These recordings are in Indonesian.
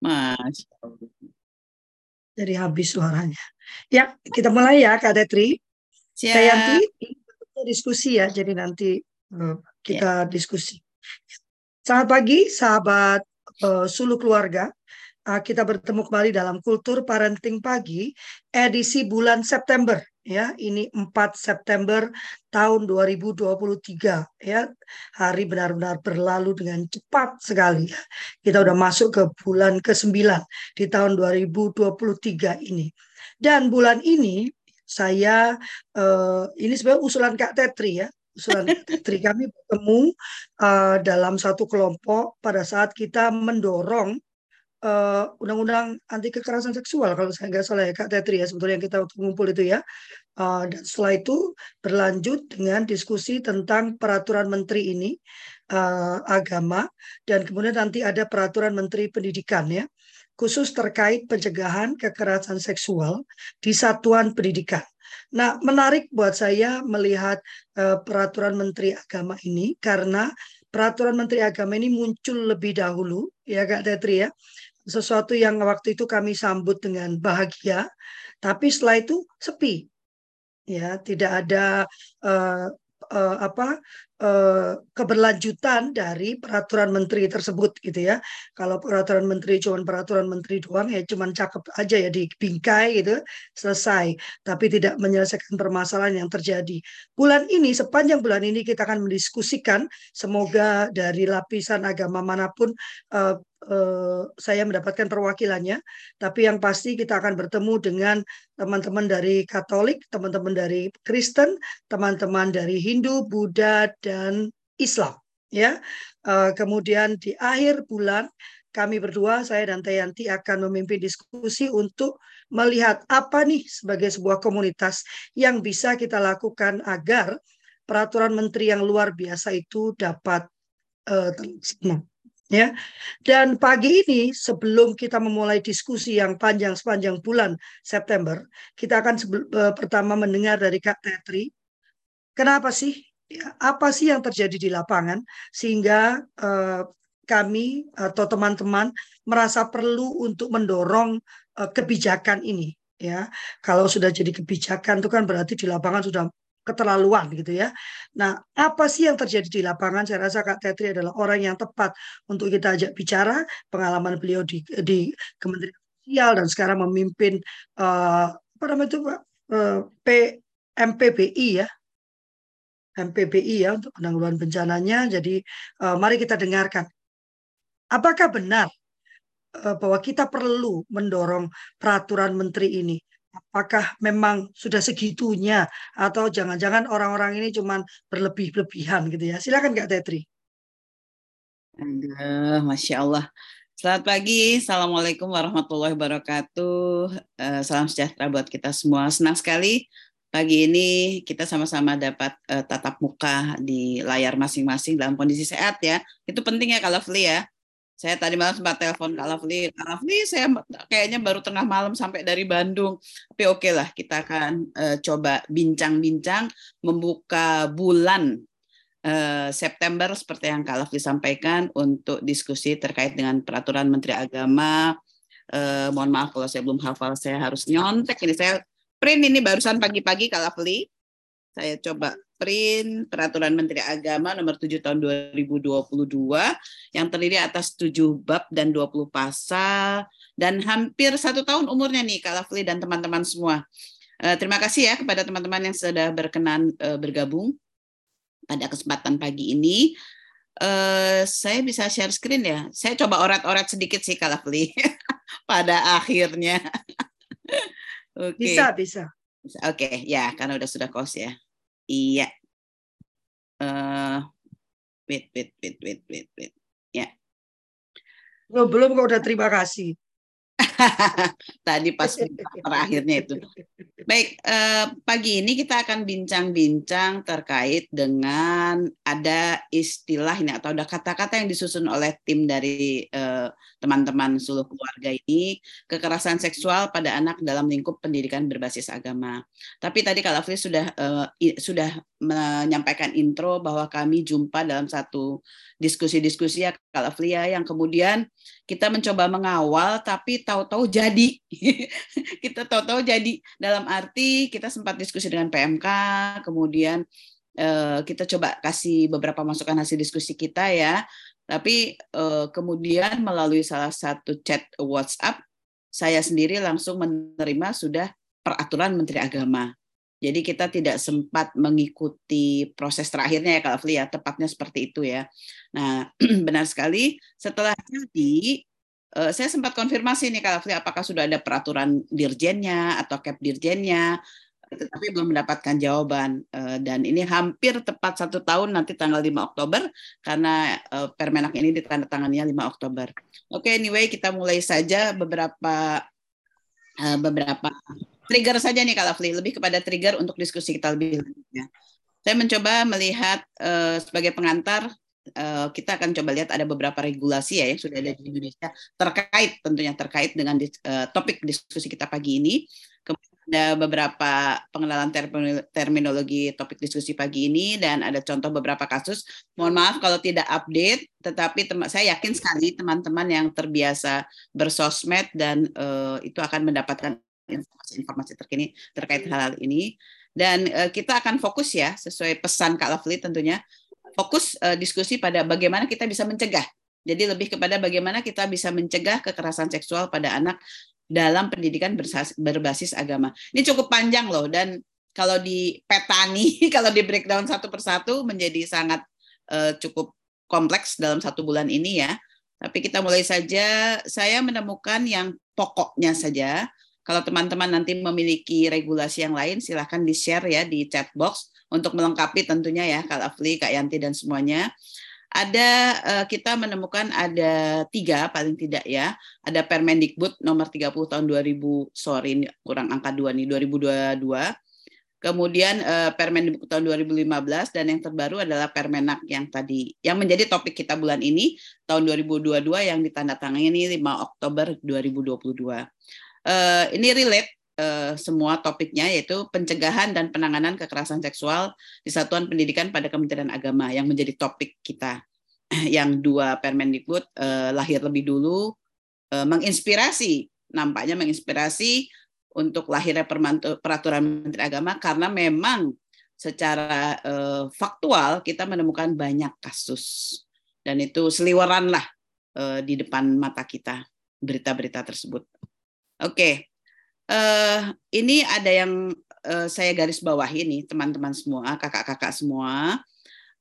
Mas. Jadi habis suaranya. Ya, kita mulai ya Kak Tetri. Siap. Kak Yanti, diskusi ya, jadi nanti uh, kita ya. diskusi. Selamat pagi sahabat uh, Sulu Keluarga. Uh, kita bertemu kembali dalam Kultur Parenting Pagi edisi bulan September ya ini 4 September tahun 2023 ya hari benar-benar berlalu dengan cepat sekali. Ya kita udah masuk ke bulan ke-9 di tahun 2023 ini. Dan bulan ini saya uh, ini sebenarnya usulan Kak Tetri ya. Usulan Kak Tetri. Kami bertemu uh, dalam satu kelompok pada saat kita mendorong eh, undang-undang anti kekerasan seksual kalau saya nggak salah ya Kak Tetri ya sebetulnya yang kita ngumpul itu ya. Uh, dan setelah itu berlanjut dengan diskusi tentang peraturan menteri ini uh, agama dan kemudian nanti ada peraturan menteri pendidikan ya khusus terkait pencegahan kekerasan seksual di satuan pendidikan. Nah, menarik buat saya melihat uh, peraturan menteri agama ini karena peraturan menteri agama ini muncul lebih dahulu ya Kak Tetri ya sesuatu yang waktu itu kami sambut dengan bahagia, tapi setelah itu sepi. Ya, tidak ada uh, uh, apa uh, keberlanjutan dari peraturan menteri tersebut gitu ya. Kalau peraturan menteri cuma peraturan menteri doang ya cuma cakep aja ya di bingkai gitu selesai, tapi tidak menyelesaikan permasalahan yang terjadi. Bulan ini sepanjang bulan ini kita akan mendiskusikan semoga dari lapisan agama mana pun uh, uh, saya mendapatkan perwakilannya, tapi yang pasti kita akan bertemu dengan teman-teman dari Katolik, teman-teman dari Kristen, teman-teman dari Hindu, Buddha, Islam. Ya, uh, kemudian di akhir bulan kami berdua, saya dan Tayanti akan memimpin diskusi untuk melihat apa nih sebagai sebuah komunitas yang bisa kita lakukan agar peraturan menteri yang luar biasa itu dapat uh, ya. Dan pagi ini sebelum kita memulai diskusi yang panjang sepanjang bulan September, kita akan uh, pertama mendengar dari Kak Tetri. Kenapa sih? Apa sih yang terjadi di lapangan sehingga uh, kami atau teman-teman merasa perlu untuk mendorong uh, kebijakan ini ya. Kalau sudah jadi kebijakan itu kan berarti di lapangan sudah keterlaluan gitu ya. Nah, apa sih yang terjadi di lapangan? Saya rasa Kak Tetri adalah orang yang tepat untuk kita ajak bicara. Pengalaman beliau di, di Kementerian Sosial dan sekarang memimpin uh, apa namanya itu Pak uh, P, MPBI ya. MPBI ya untuk penanggulangan bencananya. Jadi uh, mari kita dengarkan. Apakah benar bahwa kita perlu mendorong peraturan menteri ini? apakah memang sudah segitunya atau jangan-jangan orang-orang ini cuma berlebih-lebihan gitu ya. Silakan Kak Tetri. Aduh, Masya Allah. Selamat pagi, Assalamualaikum warahmatullahi wabarakatuh. Uh, salam sejahtera buat kita semua. Senang sekali pagi ini kita sama-sama dapat uh, tatap muka di layar masing-masing dalam kondisi sehat ya. Itu penting ya kalau Fli ya. Saya tadi malam sempat telepon Kak Lovely. Kak Lovely, saya kayaknya baru tengah malam sampai dari Bandung. Tapi oke okay lah, kita akan uh, coba bincang-bincang membuka bulan uh, September seperti yang Kak Lovely sampaikan untuk diskusi terkait dengan peraturan Menteri Agama. Uh, mohon maaf kalau saya belum hafal, saya harus nyontek ini. Saya print ini barusan pagi-pagi Lovely. Saya coba print Peraturan Menteri Agama nomor 7 tahun 2022 yang terdiri atas 7 bab dan 20 pasal dan hampir satu tahun umurnya nih Kak Lafli dan teman-teman semua. Uh, terima kasih ya kepada teman-teman yang sudah berkenan uh, bergabung pada kesempatan pagi ini. Uh, saya bisa share screen ya. Saya coba orat-orat sedikit sih Kak Lafli pada akhirnya. Okay. Bisa, bisa. Oke, okay, ya karena udah sudah kos ya. Iya. Uh, wait, wait, wait, wait, wait, wait. Ya. Yeah. Oh, belum kok udah terima kasih. Tadi pas terakhirnya itu. Baik, eh, pagi ini kita akan bincang-bincang terkait dengan ada istilah ini atau ada kata-kata yang disusun oleh tim dari eh, teman-teman seluruh keluarga ini kekerasan seksual pada anak dalam lingkup pendidikan berbasis agama. Tapi tadi Kak Lafri sudah uh, sudah menyampaikan intro bahwa kami jumpa dalam satu diskusi-diskusi ya Kak Lafli ya yang kemudian kita mencoba mengawal tapi tahu-tahu jadi. Kita tahu-tahu jadi. Dalam arti kita sempat diskusi dengan PMK kemudian eh, kita coba kasih beberapa masukan hasil diskusi kita ya. Tapi eh, kemudian melalui salah satu chat WhatsApp saya sendiri langsung menerima sudah peraturan Menteri Agama jadi kita tidak sempat mengikuti proses terakhirnya ya Kak Fli ya, tepatnya seperti itu ya. Nah, benar sekali setelah jadi eh, saya sempat konfirmasi nih Kak Fli apakah sudah ada peraturan dirjennya atau cap dirjennya tetapi belum mendapatkan jawaban eh, dan ini hampir tepat satu tahun nanti tanggal 5 Oktober karena eh, Permenak ini ditandatangannya 5 Oktober. Oke, anyway kita mulai saja beberapa beberapa trigger saja nih Kak Lafli, lebih kepada trigger untuk diskusi kita lebih lanjutnya. Saya mencoba melihat uh, sebagai pengantar uh, kita akan coba lihat ada beberapa regulasi ya yang sudah ada di Indonesia terkait tentunya terkait dengan dis, uh, topik diskusi kita pagi ini. Kemudian ada beberapa pengenalan terminologi topik diskusi pagi ini dan ada contoh beberapa kasus. Mohon maaf kalau tidak update, tetapi saya yakin sekali teman-teman yang terbiasa bersosmed dan uh, itu akan mendapatkan informasi-informasi terkini terkait hal-hal ini. Dan uh, kita akan fokus ya sesuai pesan Kak Lovely tentunya fokus uh, diskusi pada bagaimana kita bisa mencegah. Jadi lebih kepada bagaimana kita bisa mencegah kekerasan seksual pada anak dalam pendidikan berbasis agama. Ini cukup panjang loh dan kalau di petani, kalau di breakdown satu persatu menjadi sangat uh, cukup kompleks dalam satu bulan ini ya. Tapi kita mulai saja. Saya menemukan yang pokoknya saja kalau teman-teman nanti memiliki regulasi yang lain, silahkan di-share ya di chat box untuk melengkapi tentunya ya Kak Afli, Kak Yanti, dan semuanya. Ada eh, kita menemukan ada tiga paling tidak ya. Ada Permendikbud nomor 30 tahun 2000, sorry kurang angka dua nih, 2022. Kemudian eh, Permendikbud tahun 2015 dan yang terbaru adalah Permenak yang tadi yang menjadi topik kita bulan ini tahun 2022 yang ditandatangani 5 Oktober 2022 uh, ini relate uh, semua topiknya yaitu pencegahan dan penanganan kekerasan seksual di Satuan Pendidikan pada Kementerian Agama yang menjadi topik kita. Yang dua Permendikbud uh, lahir lebih dulu uh, menginspirasi nampaknya menginspirasi untuk lahirnya peraturan Menteri Agama karena memang secara uh, faktual kita menemukan banyak kasus dan itu seliweran lah uh, di depan mata kita berita-berita tersebut. Oke, uh, ini ada yang uh, saya garis bawah ini teman-teman semua, kakak-kakak semua,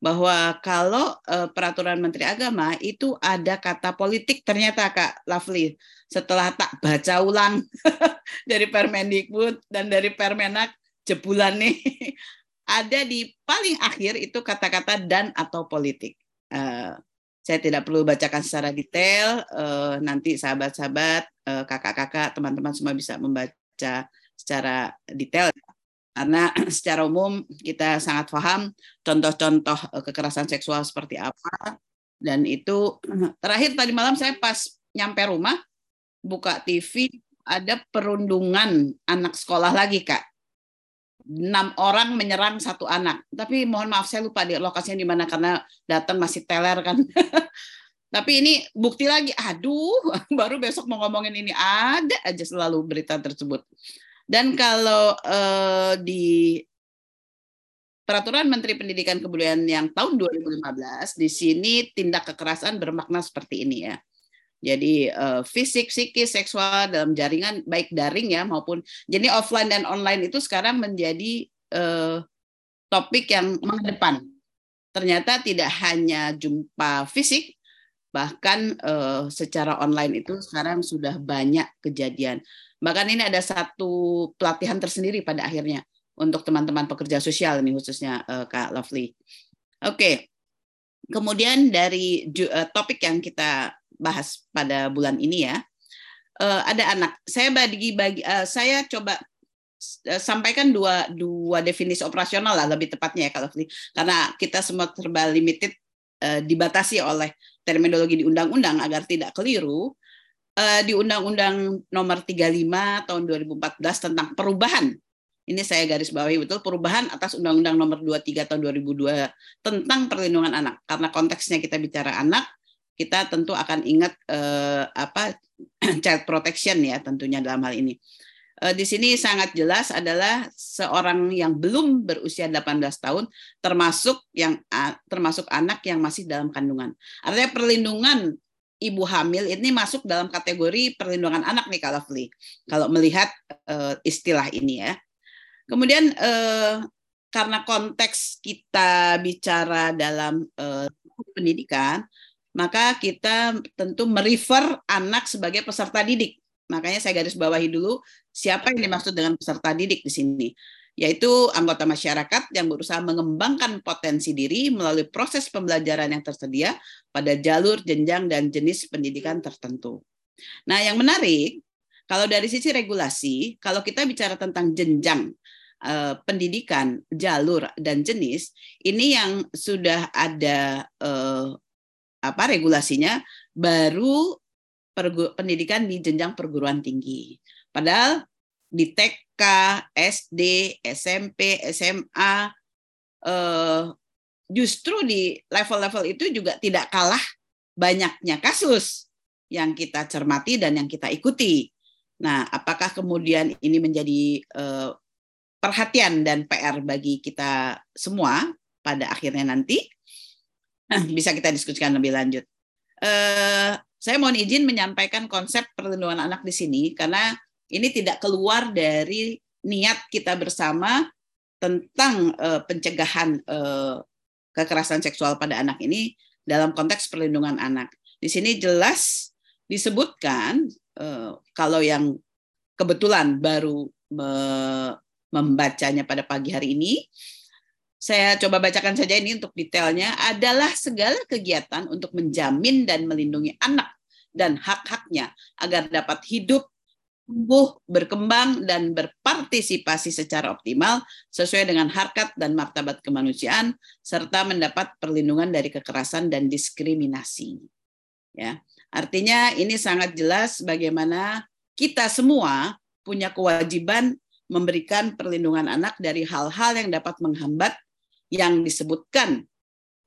bahwa kalau uh, peraturan Menteri Agama itu ada kata politik ternyata Kak Lovely setelah tak baca ulang dari Permendikbud dan dari Permenak jebulan nih ada di paling akhir itu kata-kata dan atau politik. Uh, saya tidak perlu bacakan secara detail. Uh, nanti sahabat-sahabat, uh, kakak-kakak, teman-teman semua bisa membaca secara detail. Karena secara umum kita sangat paham contoh-contoh uh, kekerasan seksual seperti apa. Dan itu terakhir tadi malam saya pas nyampe rumah buka TV ada perundungan anak sekolah lagi kak enam orang menyerang satu anak. Tapi mohon maaf saya lupa di lokasinya di mana karena datang masih teler kan. Tapi ini bukti lagi, aduh, baru besok mau ngomongin ini ada aja selalu berita tersebut. Dan kalau eh, di Peraturan Menteri Pendidikan Kebudayaan yang tahun 2015 di sini tindak kekerasan bermakna seperti ini ya. Jadi uh, fisik, psikis, seksual dalam jaringan baik daring ya maupun jadi offline dan online itu sekarang menjadi uh, topik yang mengedepan. Ternyata tidak hanya jumpa fisik, bahkan uh, secara online itu sekarang sudah banyak kejadian. Bahkan ini ada satu pelatihan tersendiri pada akhirnya untuk teman-teman pekerja sosial ini khususnya uh, Kak Lovely. Oke. Okay. Kemudian dari topik yang kita bahas pada bulan ini ya. Uh, ada anak. Saya bagi bagi uh, saya coba uh, sampaikan dua dua definisi operasional lah lebih tepatnya ya kalau karena kita semua serba limited uh, dibatasi oleh terminologi di undang-undang agar tidak keliru. Uh, di Undang-Undang Nomor 35 Tahun 2014 tentang perubahan ini saya garis bawahi betul perubahan atas Undang-Undang Nomor 23 Tahun 2002 tentang perlindungan anak. Karena konteksnya kita bicara anak, kita tentu akan ingat eh, apa child protection ya tentunya dalam hal ini. Eh, di sini sangat jelas adalah seorang yang belum berusia 18 tahun termasuk yang termasuk anak yang masih dalam kandungan. Artinya perlindungan ibu hamil ini masuk dalam kategori perlindungan anak nih kalau kalau melihat uh, istilah ini ya. Kemudian uh, karena konteks kita bicara dalam uh, pendidikan, maka kita tentu merefer anak sebagai peserta didik. Makanya saya garis bawahi dulu siapa yang dimaksud dengan peserta didik di sini, yaitu anggota masyarakat yang berusaha mengembangkan potensi diri melalui proses pembelajaran yang tersedia pada jalur, jenjang, dan jenis pendidikan tertentu. Nah, yang menarik, kalau dari sisi regulasi, kalau kita bicara tentang jenjang eh, pendidikan, jalur, dan jenis, ini yang sudah ada eh, apa regulasinya baru pendidikan di jenjang perguruan tinggi. Padahal di TK, SD, SMP, SMA, eh, justru di level-level itu juga tidak kalah banyaknya kasus yang kita cermati dan yang kita ikuti. Nah, apakah kemudian ini menjadi eh, perhatian dan PR bagi kita semua pada akhirnya nanti? bisa kita diskusikan lebih lanjut. Uh, saya mohon izin menyampaikan konsep perlindungan anak di sini karena ini tidak keluar dari niat kita bersama tentang uh, pencegahan uh, kekerasan seksual pada anak ini dalam konteks perlindungan anak. Di sini jelas disebutkan uh, kalau yang kebetulan baru me membacanya pada pagi hari ini saya coba bacakan saja ini untuk detailnya, adalah segala kegiatan untuk menjamin dan melindungi anak dan hak-haknya agar dapat hidup, tumbuh, berkembang, dan berpartisipasi secara optimal sesuai dengan harkat dan martabat kemanusiaan, serta mendapat perlindungan dari kekerasan dan diskriminasi. Ya, artinya ini sangat jelas bagaimana kita semua punya kewajiban memberikan perlindungan anak dari hal-hal yang dapat menghambat yang disebutkan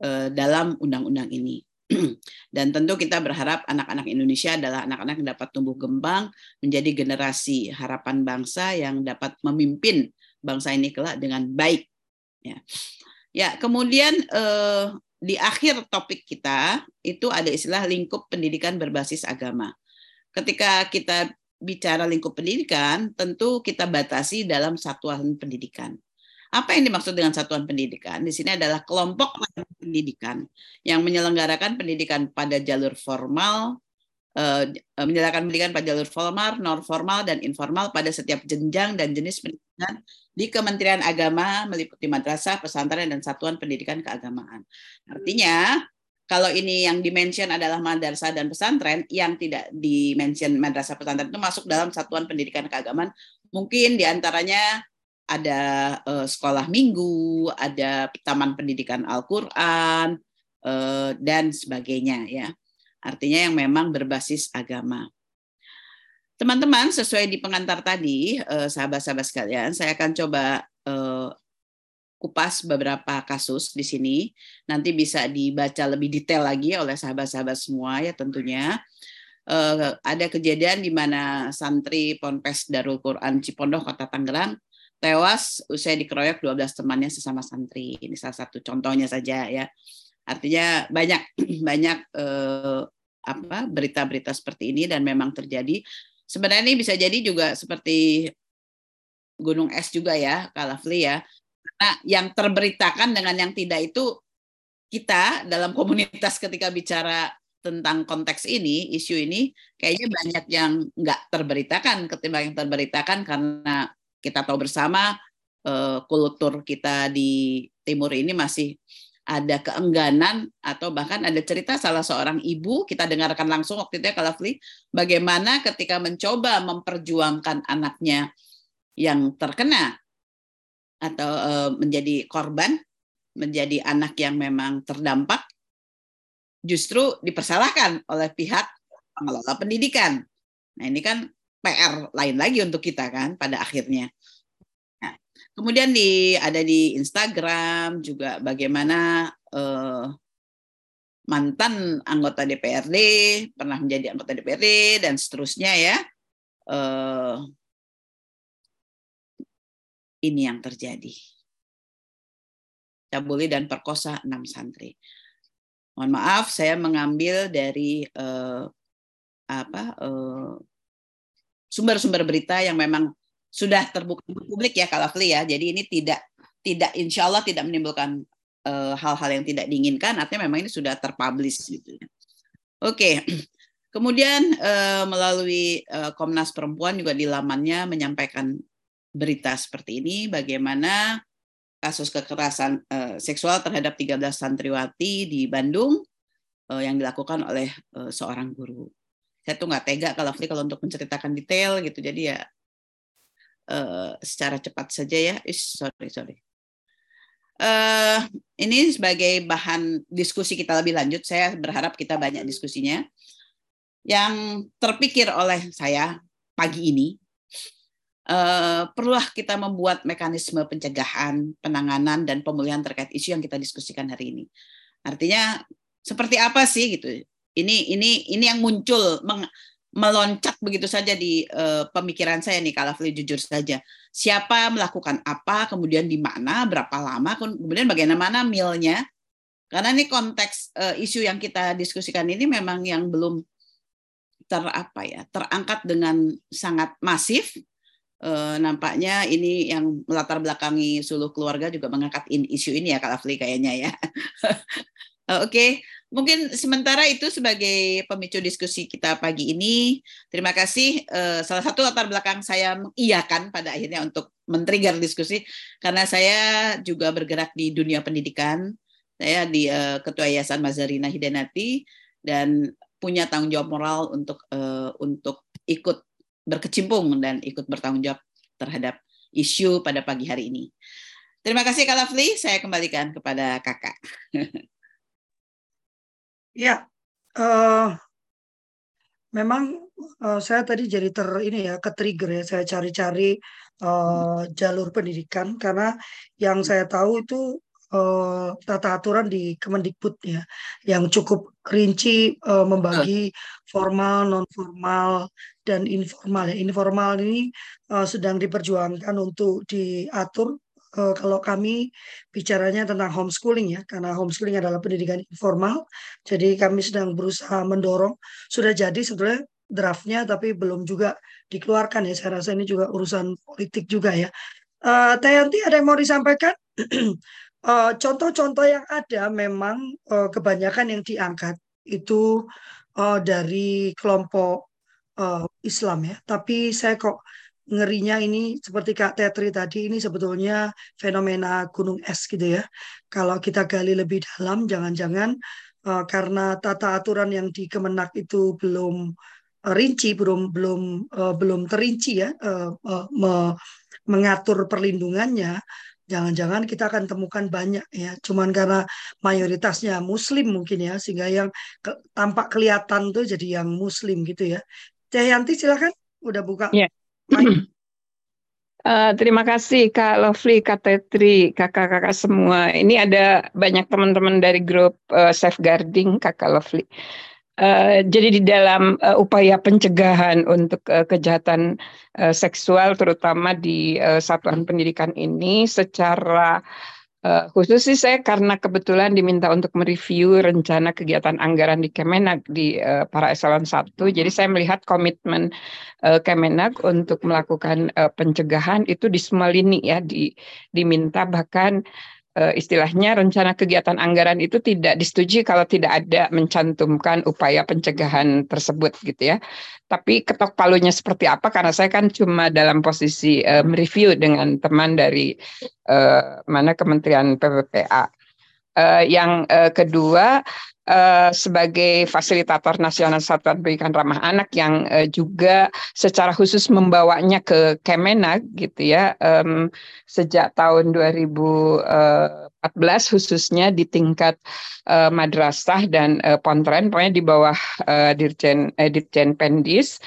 uh, dalam undang-undang ini. Dan tentu kita berharap anak-anak Indonesia adalah anak-anak yang dapat tumbuh kembang menjadi generasi harapan bangsa yang dapat memimpin bangsa ini kelak dengan baik. Ya, ya kemudian eh, di akhir topik kita itu ada istilah lingkup pendidikan berbasis agama. Ketika kita bicara lingkup pendidikan, tentu kita batasi dalam satuan pendidikan. Apa yang dimaksud dengan satuan pendidikan? Di sini adalah kelompok pendidikan yang menyelenggarakan pendidikan pada jalur formal, eh, menyelenggarakan pendidikan pada jalur formal, non formal, dan informal pada setiap jenjang dan jenis pendidikan di Kementerian Agama meliputi madrasah, pesantren, dan satuan pendidikan keagamaan. Artinya, kalau ini yang dimention adalah madrasah dan pesantren, yang tidak dimention madrasah pesantren itu masuk dalam satuan pendidikan keagamaan, mungkin di antaranya ada uh, sekolah minggu, ada taman pendidikan Al-Qur'an uh, dan sebagainya ya. Artinya yang memang berbasis agama. Teman-teman, sesuai di pengantar tadi, uh, sahabat-sahabat sekalian, saya akan coba uh, kupas beberapa kasus di sini. Nanti bisa dibaca lebih detail lagi oleh sahabat-sahabat semua ya tentunya. Uh, ada kejadian di mana santri Ponpes Darul Quran Cipondoh Kota Tangerang tewas usai dikeroyok 12 temannya sesama santri. Ini salah satu contohnya saja ya. Artinya banyak banyak eh, apa berita-berita seperti ini dan memang terjadi. Sebenarnya ini bisa jadi juga seperti gunung es juga ya, Kalafli ya. Karena yang terberitakan dengan yang tidak itu kita dalam komunitas ketika bicara tentang konteks ini, isu ini, kayaknya banyak yang nggak terberitakan ketimbang yang terberitakan karena kita tahu bersama uh, kultur kita di timur ini masih ada keengganan atau bahkan ada cerita salah seorang ibu kita dengarkan langsung waktu itu ya Kalafli bagaimana ketika mencoba memperjuangkan anaknya yang terkena atau uh, menjadi korban menjadi anak yang memang terdampak justru dipersalahkan oleh pihak pengelola pendidikan. Nah ini kan PR lain lagi untuk kita kan pada akhirnya. Nah, kemudian di ada di Instagram juga bagaimana eh, mantan anggota DPRD, pernah menjadi anggota DPRD dan seterusnya ya. Uh, ini yang terjadi. Cabuli dan perkosa enam santri. Mohon maaf, saya mengambil dari uh, apa sumber-sumber berita yang memang sudah terbuka publik ya kalau ya. Jadi ini tidak tidak insya Allah tidak menimbulkan Eh, hal-hal uh, yang tidak diinginkan, artinya memang ini sudah terpublish gitu. Ya. Oke, okay. kemudian uh, melalui uh, Komnas Perempuan juga di lamannya menyampaikan berita seperti ini, bagaimana kasus kekerasan uh, seksual terhadap 13 santriwati di Bandung uh, yang dilakukan oleh uh, seorang guru. Saya tuh nggak tega kalau kalau untuk menceritakan detail gitu, jadi ya uh, secara cepat saja ya. Is, sorry sorry uh, ini sebagai bahan diskusi kita lebih lanjut. Saya berharap kita banyak diskusinya. Yang terpikir oleh saya pagi ini, uh, perlulah kita membuat mekanisme pencegahan, penanganan, dan pemulihan terkait isu yang kita diskusikan hari ini. Artinya seperti apa sih gitu? Ini ini ini yang muncul meng, meloncat begitu saja di uh, pemikiran saya nih kalau jujur saja. Siapa melakukan apa, kemudian di mana, berapa lama, kemudian bagaimana milnya. Karena ini konteks uh, isu yang kita diskusikan ini memang yang belum ter apa ya, terangkat dengan sangat masif. Uh, nampaknya ini yang melatar belakangi seluruh keluarga juga mengangkat in, isu ini ya Afli kayaknya ya. Oke, mungkin sementara itu sebagai pemicu diskusi kita pagi ini. Terima kasih. Eh, salah satu latar belakang saya mengiyakan pada akhirnya untuk men-trigger diskusi karena saya juga bergerak di dunia pendidikan. Saya di eh, Ketua Yayasan Mazarina Hidanati dan punya tanggung jawab moral untuk eh, untuk ikut berkecimpung dan ikut bertanggung jawab terhadap isu pada pagi hari ini. Terima kasih Kak Lafli, saya kembalikan kepada Kakak. Ya, uh, memang uh, saya tadi jadi ter ini ya ke trigger ya saya cari-cari uh, jalur pendidikan. Karena yang saya tahu itu uh, tata aturan di Kemendikbud ya yang cukup rinci uh, membagi formal, non formal dan informal ya. Informal ini uh, sedang diperjuangkan untuk diatur uh, kalau kami bicaranya tentang homeschooling ya, karena homeschooling adalah pendidikan informal, jadi kami sedang berusaha mendorong. Sudah jadi sebetulnya draftnya, tapi belum juga dikeluarkan ya. Saya rasa ini juga urusan politik juga ya. Uh, ada yang mau disampaikan? uh, contoh-contoh yang ada memang uh, kebanyakan yang diangkat itu uh, dari kelompok uh, Islam ya. Tapi saya kok ngerinya ini seperti Kak Tetri tadi ini sebetulnya fenomena gunung es gitu ya. Kalau kita gali lebih dalam jangan-jangan uh, karena tata aturan yang di Kemenak itu belum uh, rinci, belum belum uh, belum terinci ya uh, uh, me, mengatur perlindungannya. Jangan-jangan kita akan temukan banyak ya, cuman karena mayoritasnya Muslim mungkin ya, sehingga yang ke, tampak kelihatan tuh jadi yang Muslim gitu ya. Cahyanti silakan, udah buka. Yeah. Uh, terima kasih Kak Lovely, Kak Tetri, kakak-kakak semua. Ini ada banyak teman-teman dari grup uh, safeguarding Kakak Lovely. Uh, jadi di dalam uh, upaya pencegahan untuk uh, kejahatan uh, seksual, terutama di uh, satuan pendidikan ini, secara Uh, khusus sih saya karena kebetulan diminta untuk mereview rencana kegiatan anggaran di Kemenak di uh, para eselon 1. Jadi saya melihat komitmen uh, Kemenak untuk melakukan uh, pencegahan itu di semua lini ya di diminta bahkan uh, istilahnya rencana kegiatan anggaran itu tidak disetujui kalau tidak ada mencantumkan upaya pencegahan tersebut gitu ya. Tapi ketok palunya seperti apa karena saya kan cuma dalam posisi uh, mereview dengan teman dari uh, mana Kementerian PPPA. Uh, yang uh, kedua uh, sebagai fasilitator nasional Satuan Pendidikan Ramah Anak yang uh, juga secara khusus membawanya ke Kemenak gitu ya um, sejak tahun 2014 khususnya di tingkat uh, madrasah dan uh, pontren pokoknya di bawah uh, Dirjen uh, Dirjen Pendis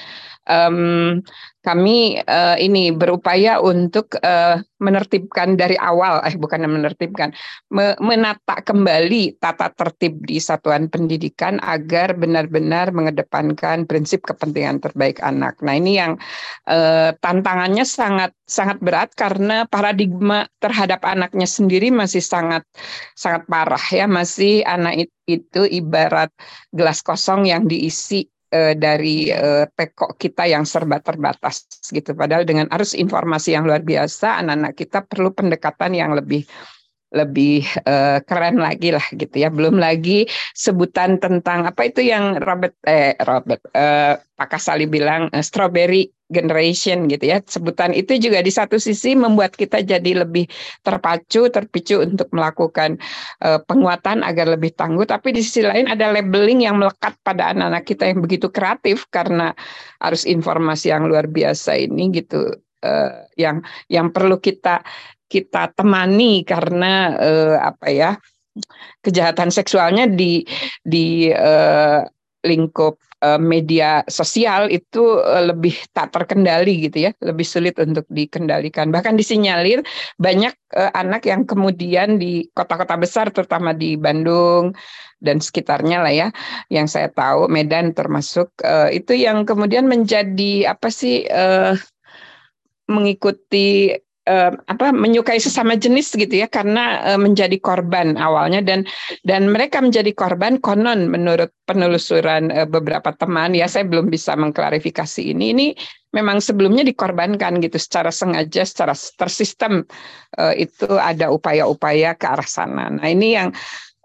um, kami uh, ini berupaya untuk uh, menertibkan dari awal, eh bukan menertibkan, me menata kembali tata tertib di satuan pendidikan agar benar-benar mengedepankan prinsip kepentingan terbaik anak. Nah ini yang uh, tantangannya sangat sangat berat karena paradigma terhadap anaknya sendiri masih sangat sangat parah ya, masih anak itu ibarat gelas kosong yang diisi uh, dari uh, kita yang serba terbatas gitu. Padahal dengan arus informasi yang luar biasa, anak-anak kita perlu pendekatan yang lebih lebih uh, keren lagi lah gitu ya. Belum lagi sebutan tentang apa itu yang Robert eh Robert uh, Pak Kasali bilang uh, strawberry generation gitu ya. Sebutan itu juga di satu sisi membuat kita jadi lebih terpacu, terpicu untuk melakukan uh, penguatan agar lebih tangguh, tapi di sisi lain ada labeling yang melekat pada anak-anak kita yang begitu kreatif karena harus informasi yang luar biasa ini gitu. Uh, yang yang perlu kita kita temani karena uh, apa ya kejahatan seksualnya di di uh, lingkup uh, media sosial itu uh, lebih tak terkendali gitu ya, lebih sulit untuk dikendalikan. Bahkan disinyalir banyak uh, anak yang kemudian di kota-kota besar terutama di Bandung dan sekitarnya lah ya, yang saya tahu Medan termasuk uh, itu yang kemudian menjadi apa sih uh, mengikuti uh, apa menyukai sesama jenis gitu ya karena uh, menjadi korban awalnya. Dan dan mereka menjadi korban konon menurut penelusuran uh, beberapa teman. Ya saya belum bisa mengklarifikasi ini. Ini memang sebelumnya dikorbankan gitu secara sengaja secara tersistem uh, itu ada upaya-upaya ke arah sana. Nah ini yang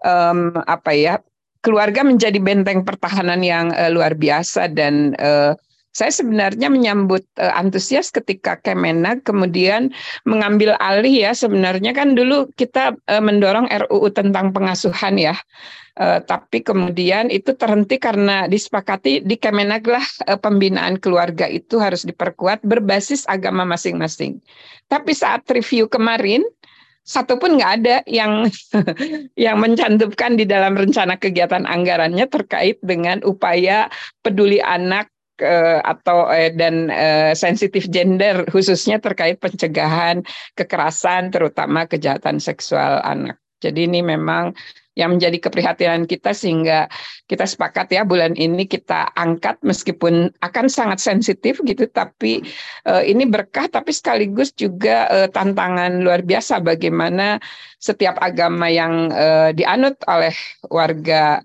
um, apa ya keluarga menjadi benteng pertahanan yang uh, luar biasa dan uh, saya sebenarnya menyambut uh, antusias ketika Kemenak kemudian mengambil alih ya sebenarnya kan dulu kita uh, mendorong RUU tentang pengasuhan ya. Uh, tapi kemudian itu terhenti karena disepakati di Kemenak lah uh, pembinaan keluarga itu harus diperkuat berbasis agama masing-masing. Tapi saat review kemarin satu pun nggak ada yang yang mencantumkan di dalam rencana kegiatan anggarannya terkait dengan upaya peduli anak uh, atau uh, dan uh, sensitif gender khususnya terkait pencegahan kekerasan terutama kejahatan seksual anak. Jadi ini memang yang menjadi keprihatinan kita sehingga kita sepakat ya bulan ini kita angkat meskipun akan sangat sensitif gitu tapi ini berkah tapi sekaligus juga tantangan luar biasa bagaimana setiap agama yang dianut oleh warga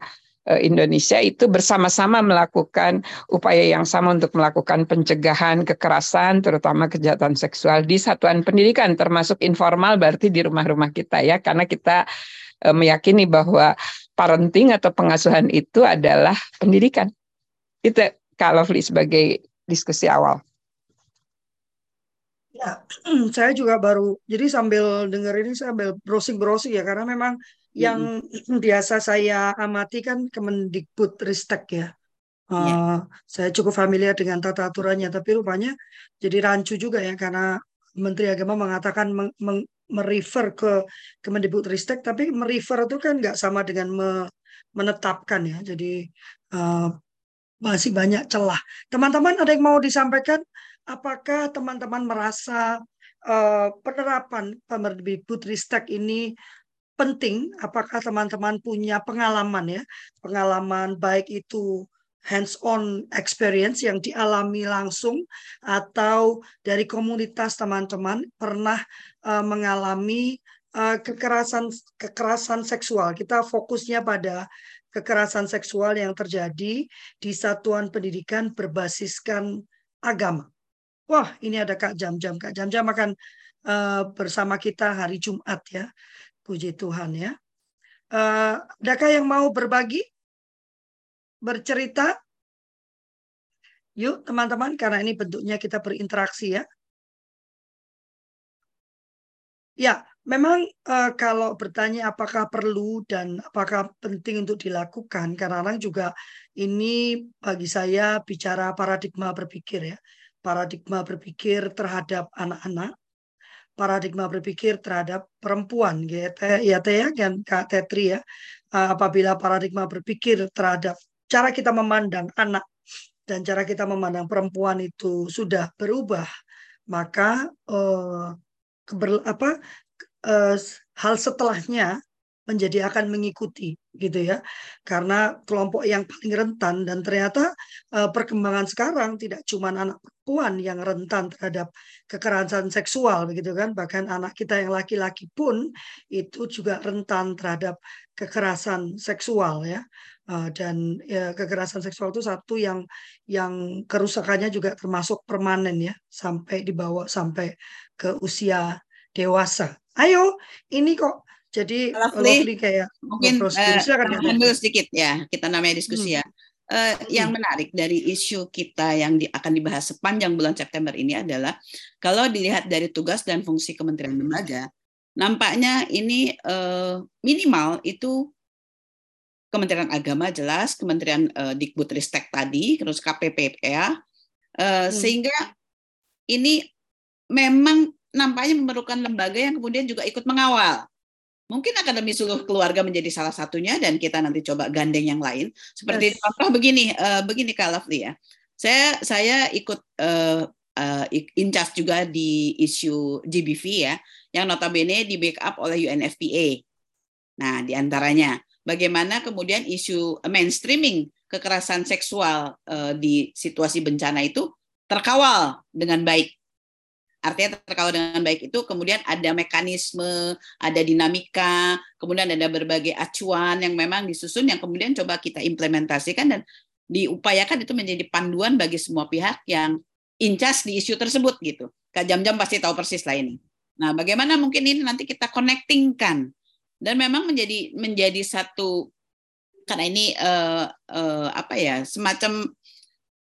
Indonesia itu bersama-sama melakukan upaya yang sama untuk melakukan pencegahan kekerasan terutama kejahatan seksual di satuan pendidikan termasuk informal berarti di rumah-rumah kita ya karena kita eh, meyakini bahwa parenting atau pengasuhan itu adalah pendidikan. Itu kalau Lovely sebagai diskusi awal. Ya, saya juga baru jadi sambil denger ini saya sambil browsing-browsing ya karena memang yang biasa saya amati kan Kemendikbud Ristek ya. Uh, Saya cukup familiar dengan tata aturannya, tapi rupanya jadi rancu juga ya karena Menteri Agama mengatakan meng, meng, merefer ke Kemendikbud Ristek, tapi merefer itu kan nggak sama dengan me, menetapkan ya. Jadi uh, masih banyak celah. Teman-teman ada yang mau disampaikan? Apakah teman-teman merasa uh, penerapan Kemendikbud Ristek ini penting apakah teman-teman punya pengalaman ya, pengalaman baik itu hands-on experience yang dialami langsung atau dari komunitas teman-teman pernah uh, mengalami uh, kekerasan kekerasan seksual. Kita fokusnya pada kekerasan seksual yang terjadi di satuan pendidikan berbasiskan agama. Wah, ini ada Kak Jam-Jam. Kak Jam-Jam akan uh, bersama kita hari Jumat ya. Puji Tuhan ya. Uh, adakah yang mau berbagi? Bercerita? Yuk teman-teman, karena ini bentuknya kita berinteraksi ya. Ya, memang uh, kalau bertanya apakah perlu dan apakah penting untuk dilakukan, karena kadang juga ini bagi saya bicara paradigma berpikir ya. Paradigma berpikir terhadap anak-anak paradigma berpikir terhadap perempuan gitu ya teh ya kan Kak Tetri ya. Apabila paradigma berpikir terhadap cara kita memandang anak dan cara kita memandang perempuan itu sudah berubah, maka uh, keber, apa uh, hal setelahnya menjadi akan mengikuti gitu ya. Karena kelompok yang paling rentan dan ternyata uh, perkembangan sekarang tidak cuma anak perempuan yang rentan terhadap kekerasan seksual begitu kan? Bahkan anak kita yang laki-laki pun itu juga rentan terhadap kekerasan seksual ya. Uh, dan ya, kekerasan seksual itu satu yang yang kerusakannya juga termasuk permanen ya. Sampai dibawa sampai ke usia dewasa. Ayo ini kok jadi lovely, kayak mungkin uh, sedikit ya. Kita namanya diskusi hmm. ya. Uh. Yang menarik dari isu kita yang di, akan dibahas sepanjang bulan September ini adalah kalau dilihat dari tugas dan fungsi Kementerian Lembaga, nampaknya ini uh, minimal itu Kementerian Agama jelas, Kementerian uh, Dikbudristek tadi, terus KPPA, uh, hmm. sehingga ini memang nampaknya memerlukan lembaga yang kemudian juga ikut mengawal Mungkin Akademi Suluh Keluarga menjadi salah satunya dan kita nanti coba gandeng yang lain. Seperti yes. contoh begini, uh, begini Kak Lovely ya. Saya saya ikut uh, uh, in charge juga di isu GBV ya, yang notabene di backup oleh UNFPA. Nah, di antaranya bagaimana kemudian isu mainstreaming kekerasan seksual uh, di situasi bencana itu terkawal dengan baik Artinya terkawal dengan baik itu kemudian ada mekanisme, ada dinamika, kemudian ada berbagai acuan yang memang disusun yang kemudian coba kita implementasikan dan diupayakan itu menjadi panduan bagi semua pihak yang incas di isu tersebut gitu. Kak Jam-Jam pasti tahu persis lah ini. Nah, bagaimana mungkin ini nanti kita connectingkan dan memang menjadi menjadi satu karena ini uh, uh, apa ya semacam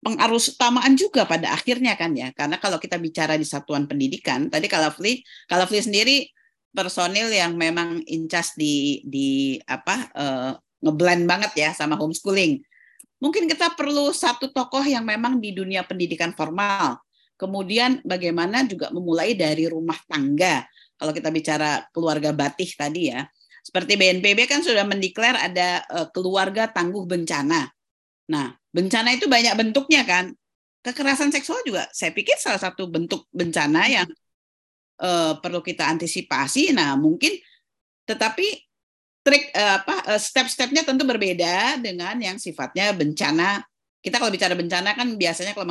pengarus utamaan juga pada akhirnya kan ya. Karena kalau kita bicara di satuan pendidikan tadi kalau Fli kalau Fli sendiri personil yang memang incas di di apa uh, ngeblend banget ya sama homeschooling. Mungkin kita perlu satu tokoh yang memang di dunia pendidikan formal. Kemudian bagaimana juga memulai dari rumah tangga. Kalau kita bicara keluarga batih tadi ya. Seperti BNPB kan sudah mendeklar ada uh, keluarga tangguh bencana Nah, bencana itu banyak bentuknya kan. Kekerasan seksual juga saya pikir salah satu bentuk bencana yang uh, perlu kita antisipasi. Nah, mungkin tetapi trik uh, apa uh, step-stepnya tentu berbeda dengan yang sifatnya bencana. Kita kalau bicara bencana kan biasanya kalau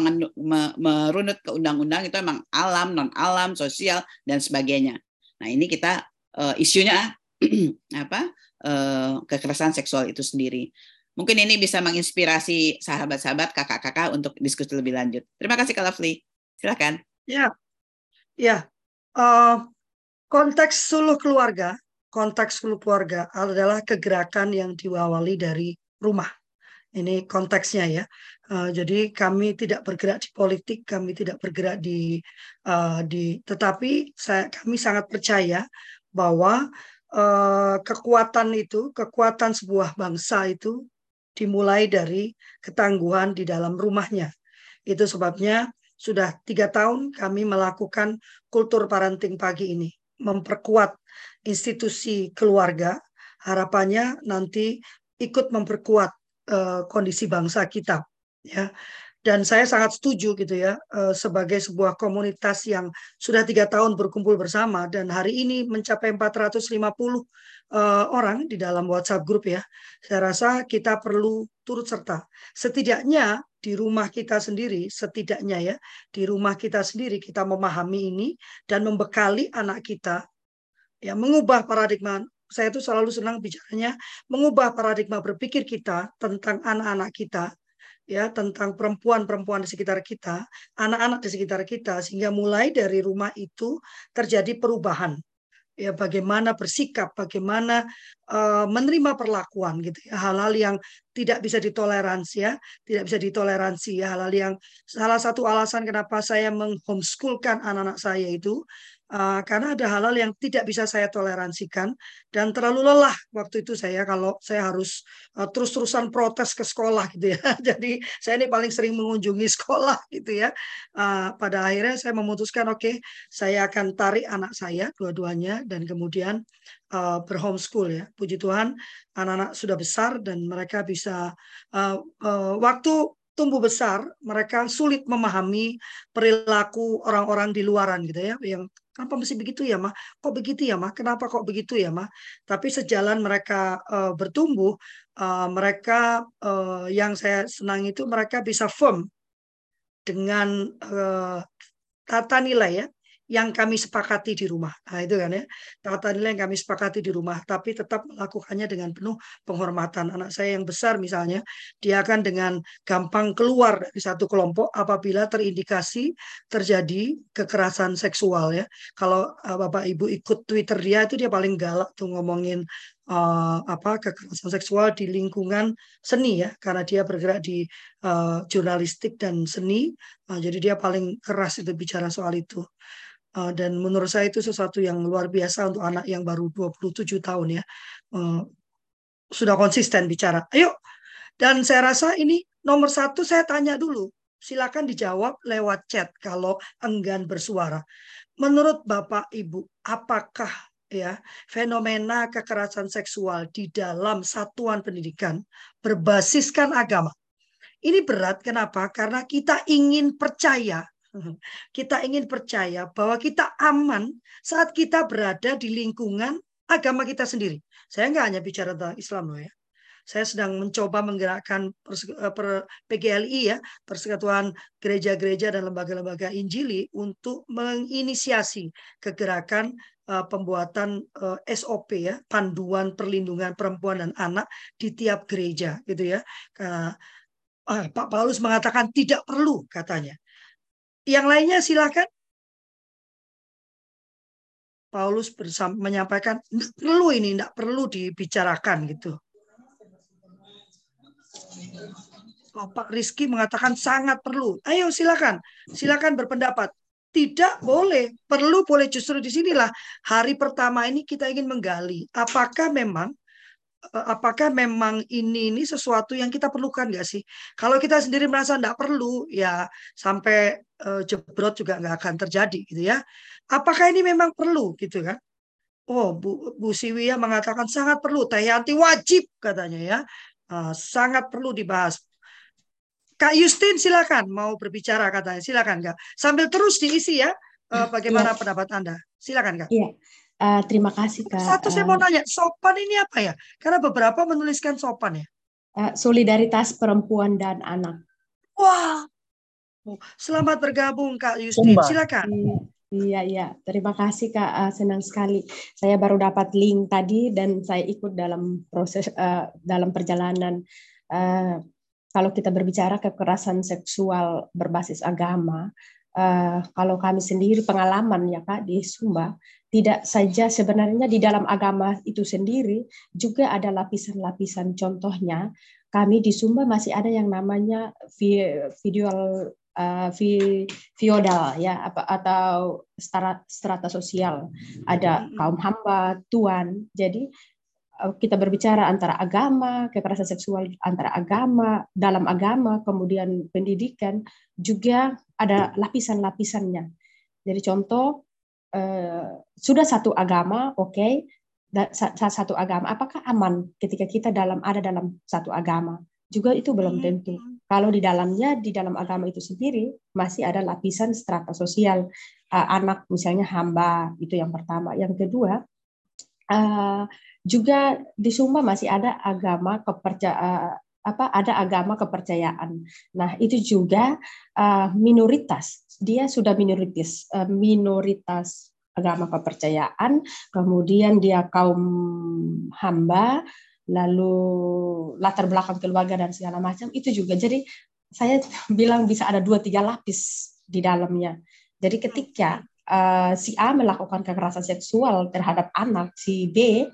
merunut ke undang-undang itu memang alam, non alam, sosial dan sebagainya. Nah, ini kita uh, isunya apa? Uh, kekerasan seksual itu sendiri. Mungkin ini bisa menginspirasi sahabat-sahabat, kakak-kakak untuk diskusi lebih lanjut. Terima kasih Kak Lovely. Silakan. Ya, ya. Uh, konteks suluh keluarga, konteks suluh keluarga adalah kegerakan yang diawali dari rumah. Ini konteksnya ya. Uh, jadi kami tidak bergerak di politik, kami tidak bergerak di uh, di, tetapi saya kami sangat percaya bahwa uh, kekuatan itu, kekuatan sebuah bangsa itu dimulai dari ketangguhan di dalam rumahnya. Itu sebabnya sudah tiga tahun kami melakukan kultur parenting pagi ini, memperkuat institusi keluarga. Harapannya nanti ikut memperkuat uh, kondisi bangsa kita. Ya, dan saya sangat setuju gitu ya uh, sebagai sebuah komunitas yang sudah tiga tahun berkumpul bersama dan hari ini mencapai 450 uh, orang di dalam WhatsApp grup ya. Saya rasa kita perlu turut serta. Setidaknya di rumah kita sendiri, setidaknya ya, di rumah kita sendiri kita memahami ini dan membekali anak kita ya mengubah paradigma saya itu selalu senang bicaranya mengubah paradigma berpikir kita tentang anak-anak kita ya tentang perempuan-perempuan di sekitar kita, anak-anak di sekitar kita sehingga mulai dari rumah itu terjadi perubahan ya bagaimana bersikap, bagaimana uh, menerima perlakuan gitu ya, hal-hal yang tidak bisa ditoleransi ya, tidak bisa ditoleransi ya, hal-hal yang salah satu alasan kenapa saya menghomeschoolkan anak-anak saya itu Uh, karena ada hal-hal yang tidak bisa saya toleransikan dan terlalu lelah waktu itu saya kalau saya harus uh, terus-terusan protes ke sekolah gitu ya. Jadi saya ini paling sering mengunjungi sekolah gitu ya. Uh, pada akhirnya saya memutuskan oke okay, saya akan tarik anak saya dua-duanya dan kemudian uh, berhomeschool ya. Puji Tuhan anak-anak sudah besar dan mereka bisa waktu tumbuh besar, mereka sulit memahami perilaku orang-orang di luaran gitu ya, yang kenapa mesti begitu ya mah, kok begitu ya mah, kenapa kok begitu ya mah. Tapi sejalan mereka uh, bertumbuh, uh, mereka uh, yang saya senang itu mereka bisa firm dengan uh, tata nilai ya yang kami sepakati di rumah. Nah, itu kan ya. Tata nilai yang kami sepakati di rumah, tapi tetap melakukannya dengan penuh penghormatan. Anak saya yang besar misalnya, dia akan dengan gampang keluar dari satu kelompok apabila terindikasi terjadi kekerasan seksual ya. Kalau uh, Bapak Ibu ikut Twitter dia itu dia paling galak tuh ngomongin uh, apa kekerasan seksual di lingkungan seni ya karena dia bergerak di uh, jurnalistik dan seni uh, jadi dia paling keras itu bicara soal itu Uh, dan menurut saya itu sesuatu yang luar biasa untuk anak yang baru 27 tahun ya. Uh, sudah konsisten bicara. Ayo. Dan saya rasa ini nomor satu saya tanya dulu. Silakan dijawab lewat chat kalau enggan bersuara. Menurut Bapak Ibu, apakah ya fenomena kekerasan seksual di dalam satuan pendidikan berbasiskan agama? Ini berat kenapa? Karena kita ingin percaya kita ingin percaya bahwa kita aman saat kita berada di lingkungan agama kita sendiri. Saya nggak hanya bicara tentang Islam loh ya. Saya sedang mencoba menggerakkan eh, per PGLI ya, Persekutuan Gereja-Gereja dan Lembaga-Lembaga Injili untuk menginisiasi kegerakan uh, pembuatan eh, SOP ya, panduan perlindungan perempuan dan anak di tiap gereja gitu ya. Uh, Pak Paulus mengatakan tidak perlu katanya yang lainnya silakan. Paulus bersama, menyampaikan perlu ini tidak perlu dibicarakan gitu. Oh, Pak Rizky mengatakan sangat perlu. Ayo silakan, silakan berpendapat. Tidak boleh, perlu boleh justru di sinilah hari pertama ini kita ingin menggali apakah memang apakah memang ini ini sesuatu yang kita perlukan nggak sih? Kalau kita sendiri merasa nggak perlu, ya sampai uh, jebrot juga nggak akan terjadi gitu ya. Apakah ini memang perlu gitu kan? Oh, Bu, Bu Siwia mengatakan sangat perlu. Teh Yanti wajib katanya ya, uh, sangat perlu dibahas. Kak Justin silakan mau berbicara katanya, silakan Kak. Sambil terus diisi ya, uh, bagaimana ya. pendapat Anda? Silakan Kak. Iya. Uh, terima kasih Kak. Satu saya mau tanya, sopan ini apa ya? Karena beberapa menuliskan sopan ya. Uh, solidaritas perempuan dan anak. Wah, oh, selamat bergabung Kak Yustin. Silakan. Iya, iya. Terima kasih Kak. Uh, senang sekali. Saya baru dapat link tadi dan saya ikut dalam proses uh, dalam perjalanan. Uh, kalau kita berbicara kekerasan seksual berbasis agama, uh, kalau kami sendiri pengalaman ya Kak di Sumba, tidak saja sebenarnya di dalam agama itu sendiri juga ada lapisan-lapisan. Contohnya kami di Sumba masih ada yang namanya video uh, feodal ya apa atau strata, strata sosial. Ada kaum hamba tuan. Jadi kita berbicara antara agama kekerasan seksual antara agama dalam agama kemudian pendidikan juga ada lapisan-lapisannya jadi contoh Eh, sudah satu agama, oke, okay, satu agama, apakah aman ketika kita dalam ada dalam satu agama? Juga itu belum hmm. tentu. Kalau di dalamnya, di dalam agama itu sendiri masih ada lapisan strata sosial. Uh, anak misalnya hamba itu yang pertama. Yang kedua, juga di Sumba masih ada agama kepercayaan apa ada agama kepercayaan. Nah, itu juga uh, minoritas. Dia sudah minoritas uh, minoritas agama kepercayaan, kemudian dia kaum hamba, lalu latar belakang keluarga dan segala macam itu juga. Jadi saya bilang bisa ada dua tiga lapis di dalamnya. Jadi ketika uh, si A melakukan kekerasan seksual terhadap anak si B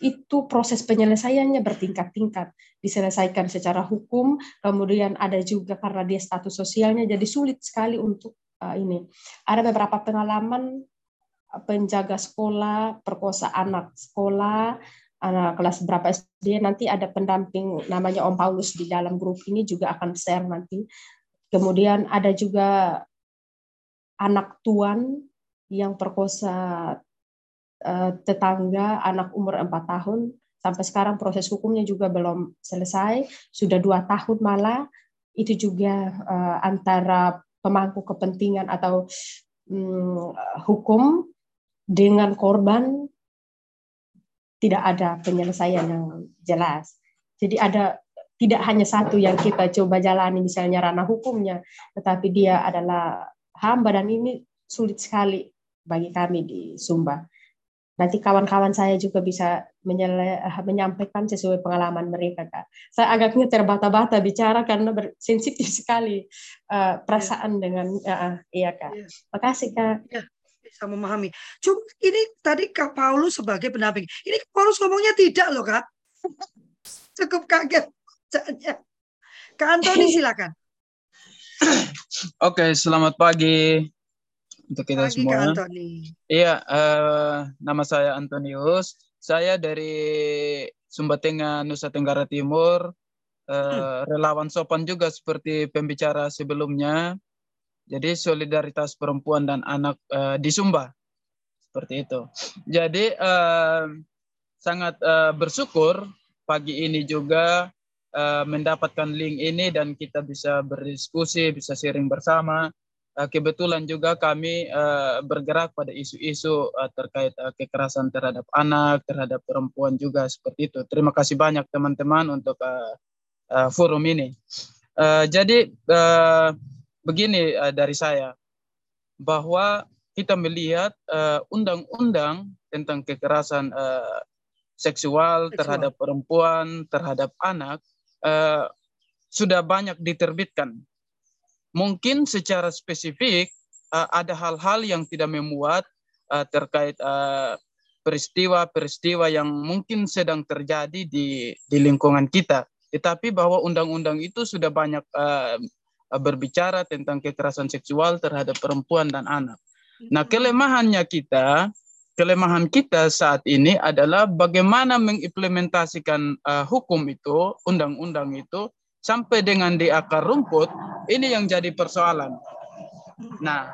itu proses penyelesaiannya bertingkat-tingkat diselesaikan secara hukum kemudian ada juga karena dia status sosialnya jadi sulit sekali untuk uh, ini. Ada beberapa pengalaman penjaga sekolah perkosa anak sekolah anak kelas berapa SD nanti ada pendamping namanya Om Paulus di dalam grup ini juga akan share nanti. Kemudian ada juga anak tuan yang perkosa Eh, tetangga anak umur 4 tahun. Sampai sekarang proses hukumnya juga belum selesai. Sudah dua tahun malah. Itu juga uh, antara pemangku kepentingan atau um, hukum dengan korban tidak ada penyelesaian yang jelas. Jadi ada tidak hanya satu yang kita coba jalani misalnya ranah hukumnya, tetapi dia adalah hamba dan ini sulit sekali bagi kami di Sumba. Nanti kawan-kawan saya juga bisa menyampaikan sesuai pengalaman mereka, Kak. Saya agaknya terbata-bata bicara karena sensitif sekali uh, perasaan ya. dengan uh, iya, Kak. Ya. Makasih, Kak. Ya bisa memahami. Cuma ini tadi Kak Paulus sebagai pendamping. Ini Paulus ngomongnya tidak loh Kak. Cukup kaget. Kak Antoni silakan. Oke, selamat pagi untuk kita pagi, semua. Iya, uh, nama saya Antonius. Saya dari Sumba Tengah, Nusa Tenggara Timur. Uh, hmm. Relawan sopan juga seperti pembicara sebelumnya. Jadi solidaritas perempuan dan anak uh, di Sumba. Seperti itu. Jadi uh, sangat uh, bersyukur pagi ini juga uh, mendapatkan link ini dan kita bisa berdiskusi, bisa sharing bersama. Uh, kebetulan juga kami uh, bergerak pada isu-isu uh, terkait uh, kekerasan terhadap anak, terhadap perempuan juga seperti itu. Terima kasih banyak teman-teman untuk uh, uh, forum ini. Uh, jadi uh, begini uh, dari saya bahwa kita melihat eh, undang-undang uh, tentang kekerasan uh, seksual, seksual terhadap perempuan, terhadap anak uh, sudah banyak diterbitkan. Mungkin secara spesifik uh, ada hal-hal yang tidak memuat uh, terkait peristiwa-peristiwa uh, yang mungkin sedang terjadi di di lingkungan kita. Tetapi bahwa undang-undang itu sudah banyak uh, Eh, berbicara tentang kekerasan seksual terhadap perempuan dan anak. Nah, kelemahannya kita, kelemahan kita saat ini adalah bagaimana mengimplementasikan uh, hukum itu, undang-undang itu sampai dengan di akar rumput. Ini yang jadi persoalan. Nah,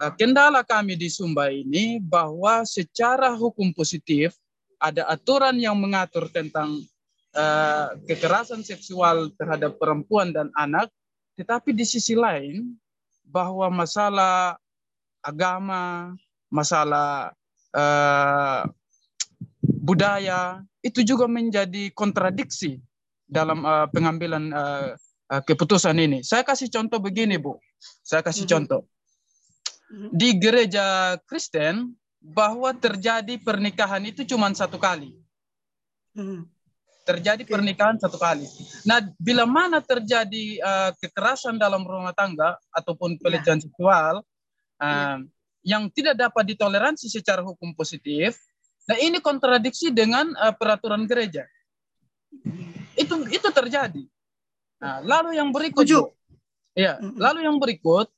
uh, kendala kami di Sumba ini bahwa secara hukum positif ada aturan yang mengatur tentang uh, kekerasan seksual terhadap perempuan dan anak tetapi di sisi lain bahwa masalah agama, masalah uh, budaya itu juga menjadi kontradiksi dalam uh, pengambilan uh, uh, keputusan ini. Saya kasih contoh begini, Bu. Saya kasih mm -hmm. contoh. Mm-hmm. Di gereja Kristen bahwa terjadi pernikahan itu cuma satu kali. Mm -hmm terjadi pernikahan satu kali. Nah, bila mana terjadi uh, kekerasan dalam rumah tangga ataupun ya. pelecehan ya. seksual uh, ya. yang tidak dapat ditoleransi secara hukum positif, nah ini kontradiksi dengan uh, peraturan gereja. Itu itu terjadi. Nah, lalu yang berikut, ya, lalu yang berikut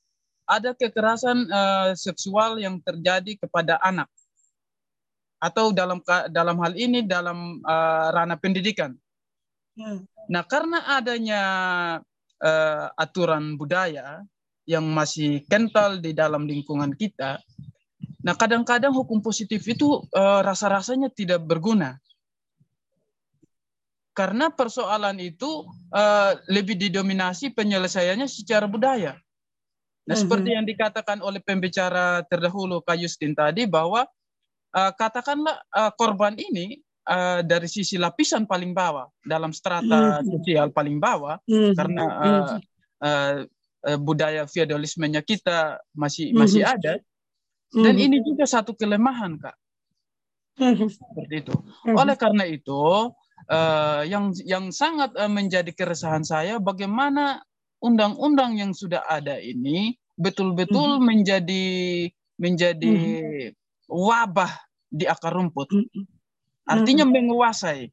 ada kekerasan uh, seksual yang terjadi kepada anak atau dalam dalam hal ini dalam uh, ranah pendidikan. Hmm. Nah, karena adanya uh, aturan budaya yang masih kental di dalam lingkungan kita, nah kadang-kadang hukum positif itu uh, rasa-rasanya tidak berguna. Karena persoalan itu uh, lebih didominasi penyelesaiannya secara budaya. Nah, -hmm. seperti yang dikatakan oleh pembicara terdahulu Kayustin tadi bahwa uh, katakanlah uh, korban ini uh, dari sisi lapisan paling bawah dalam strata mm. sosial paling bawah mm. karena uh, uh, uh, budaya feodalismenya kita masih masih ada dan ini juga satu kelemahan kak seperti itu oleh karena itu uh, yang yang sangat uh, menjadi keresahan saya bagaimana undang-undang yang sudah ada ini betul-betul mm. menjadi menjadi mm. wabah di akar rumput. Artinya menguasai.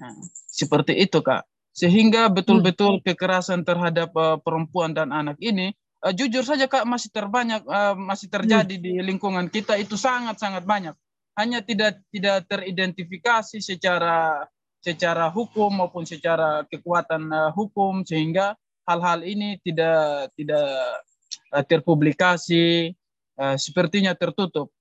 Nah, seperti itu, Kak. Sehingga betul-betul kekerasan terhadap uh, perempuan dan anak ini uh, jujur saja Kak masih terbanyak uh, masih terjadi di lingkungan kita itu sangat-sangat banyak. Hanya tidak tidak teridentifikasi secara secara hukum maupun secara kekuatan uh, hukum sehingga hal-hal ini tidak tidak uh, terpublikasi uh, sepertinya tertutup.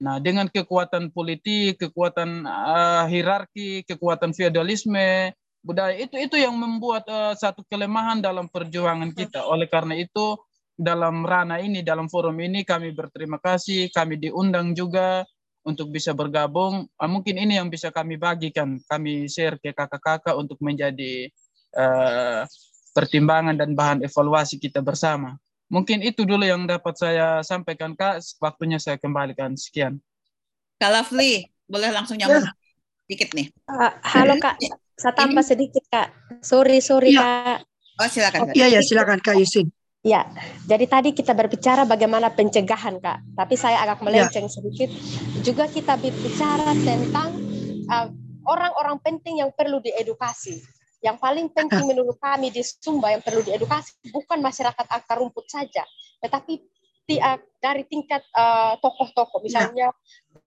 Nah, dengan kekuatan politik, kekuatan uh, hierarki, kekuatan feodalisme, budaya itu itu yang membuat uh, satu kelemahan dalam perjuangan kita. Oleh karena itu dalam ranah ini dalam forum ini kami berterima kasih, kami diundang juga untuk bisa bergabung. Uh, mungkin ini yang bisa kami bagikan, kami share ke kakak-kakak untuk menjadi uh, pertimbangan dan bahan evaluasi kita bersama. Mungkin itu dulu yang dapat saya sampaikan Kak. Waktunya saya kembalikan. Sekian. Kak Lovely, boleh langsung nyambung ya. dikit nih. Uh, halo Kak, saya tambah Ini... sedikit Kak. Sorry, sorry ya. Kak. Oh silakan. Iya, ya silakan Kak Yusin. Ya, jadi tadi kita berbicara bagaimana pencegahan Kak, tapi saya agak melenceng ya. sedikit. Juga kita berbicara tentang uh, orang-orang uh, penting yang perlu diedukasi. Yang paling penting menurut kami di Sumba yang perlu diedukasi bukan masyarakat akar rumput saja, tetapi uh, dari tingkat uh, tokoh-tokoh, misalnya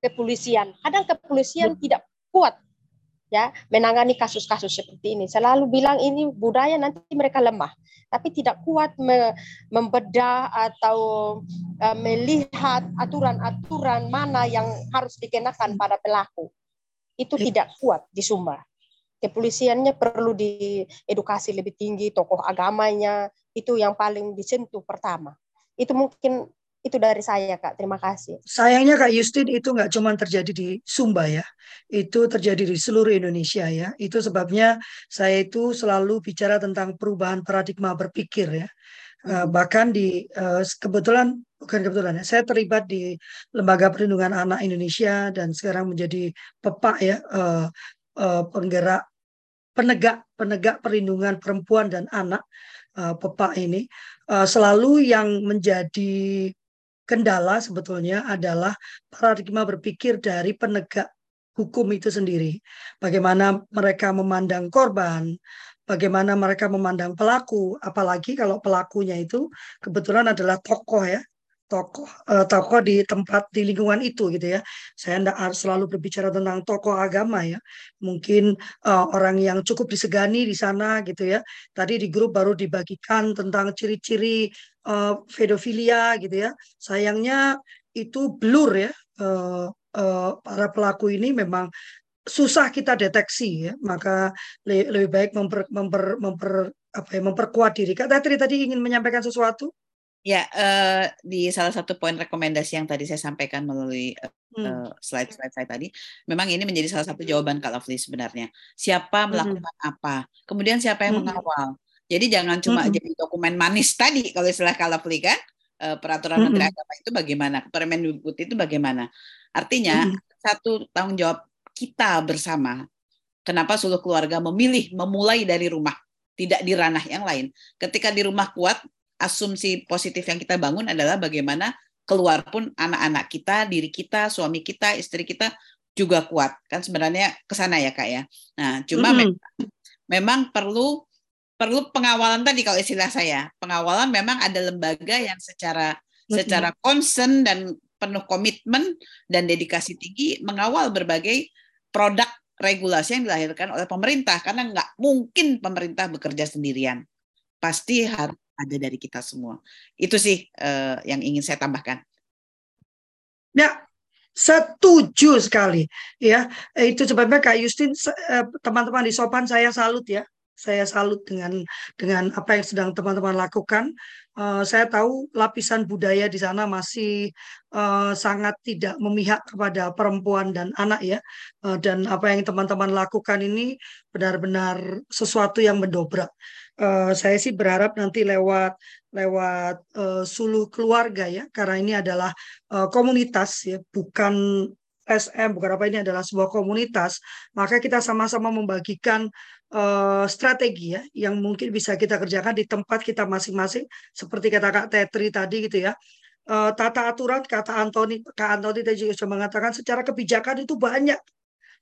kepolisian. Kadang kepolisian tidak kuat ya menangani kasus-kasus seperti ini. Selalu bilang ini budaya nanti mereka lemah, tapi tidak kuat me membedah atau uh, melihat aturan-aturan mana yang harus dikenakan pada pelaku. Itu tidak kuat di Sumba. Kepolisiannya perlu diedukasi lebih tinggi, tokoh agamanya itu yang paling disentuh pertama. Itu mungkin itu dari saya Kak, terima kasih. Sayangnya Kak Justin itu nggak cuma terjadi di Sumba ya, itu terjadi di seluruh Indonesia ya. Itu sebabnya saya itu selalu bicara tentang perubahan paradigma berpikir ya. Uh, bahkan di uh, kebetulan bukan kebetulan ya, saya terlibat di Lembaga Perlindungan Anak Indonesia dan sekarang menjadi pepak ya uh, uh, penggerak penegak penegak perlindungan perempuan dan anak uh, pepak ini uh, selalu yang menjadi kendala sebetulnya adalah paradigma berpikir dari penegak hukum itu sendiri. Bagaimana mereka memandang korban, bagaimana mereka memandang pelaku, apalagi kalau pelakunya itu kebetulan adalah tokoh ya, tokoh uh, tokoh di tempat di lingkungan itu gitu ya. Saya tidak harus selalu berbicara tentang tokoh agama ya. Mungkin uh, orang yang cukup disegani di sana gitu ya. Tadi di grup baru dibagikan tentang ciri-ciri uh, pedofilia gitu ya. Sayangnya itu blur ya. Uh, uh, para pelaku ini memang susah kita deteksi ya. Maka le lebih baik memper, memper, memper apa ya, memperkuat diri. Kak Tetri tadi ingin menyampaikan sesuatu? Ya, uh, di salah satu poin rekomendasi yang tadi saya sampaikan melalui uh, slide-slide saya tadi, memang ini menjadi salah satu jawaban Kak Lovely sebenarnya. Siapa hmm. melakukan hmm. apa, kemudian siapa yang hmm. mengawal. Jadi jangan cuma hmm. jadi dokumen manis tadi kalau istilah Lovely kan, uh, peraturan hmm. Menteri Agama itu bagaimana, Permendikbud itu bagaimana. Artinya hmm. satu tanggung jawab kita bersama. Kenapa seluruh keluarga memilih memulai dari rumah, tidak di ranah yang lain. Ketika di rumah kuat, asumsi positif yang kita bangun adalah bagaimana keluar pun anak-anak kita, diri kita, suami kita, istri kita juga kuat. Kan sebenarnya ke sana ya Kak ya. Nah, cuma mm -hmm. memang, memang perlu perlu pengawalan tadi kalau istilah saya. Pengawalan memang ada lembaga yang secara -hmm. secara concern dan penuh komitmen dan dedikasi tinggi mengawal berbagai produk regulasi yang dilahirkan oleh pemerintah karena nggak mungkin pemerintah bekerja sendirian pasti harus ada dari kita semua. Itu sih uh, yang ingin saya tambahkan. Ya, setuju sekali. Ya, itu sebabnya Kak Justin, eh, teman-teman di Sopan saya salut ya. Saya salut dengan dengan apa yang sedang teman-teman lakukan. Uh, saya tahu lapisan budaya di sana masih uh, sangat tidak memihak kepada perempuan dan anak ya. Uh, dan apa yang teman-teman lakukan ini benar-benar sesuatu yang mendobrak uh, saya sih berharap nanti lewat lewat uh, sulu keluarga ya karena ini adalah uh, komunitas ya bukan SM bukan apa ini adalah sebuah komunitas maka kita sama-sama membagikan uh, strategi ya yang mungkin bisa kita kerjakan di tempat kita masing-masing seperti kata Kak Tetri tadi gitu ya uh, tata aturan kata Antoni Kak Antoni tadi juga sudah mengatakan secara kebijakan itu banyak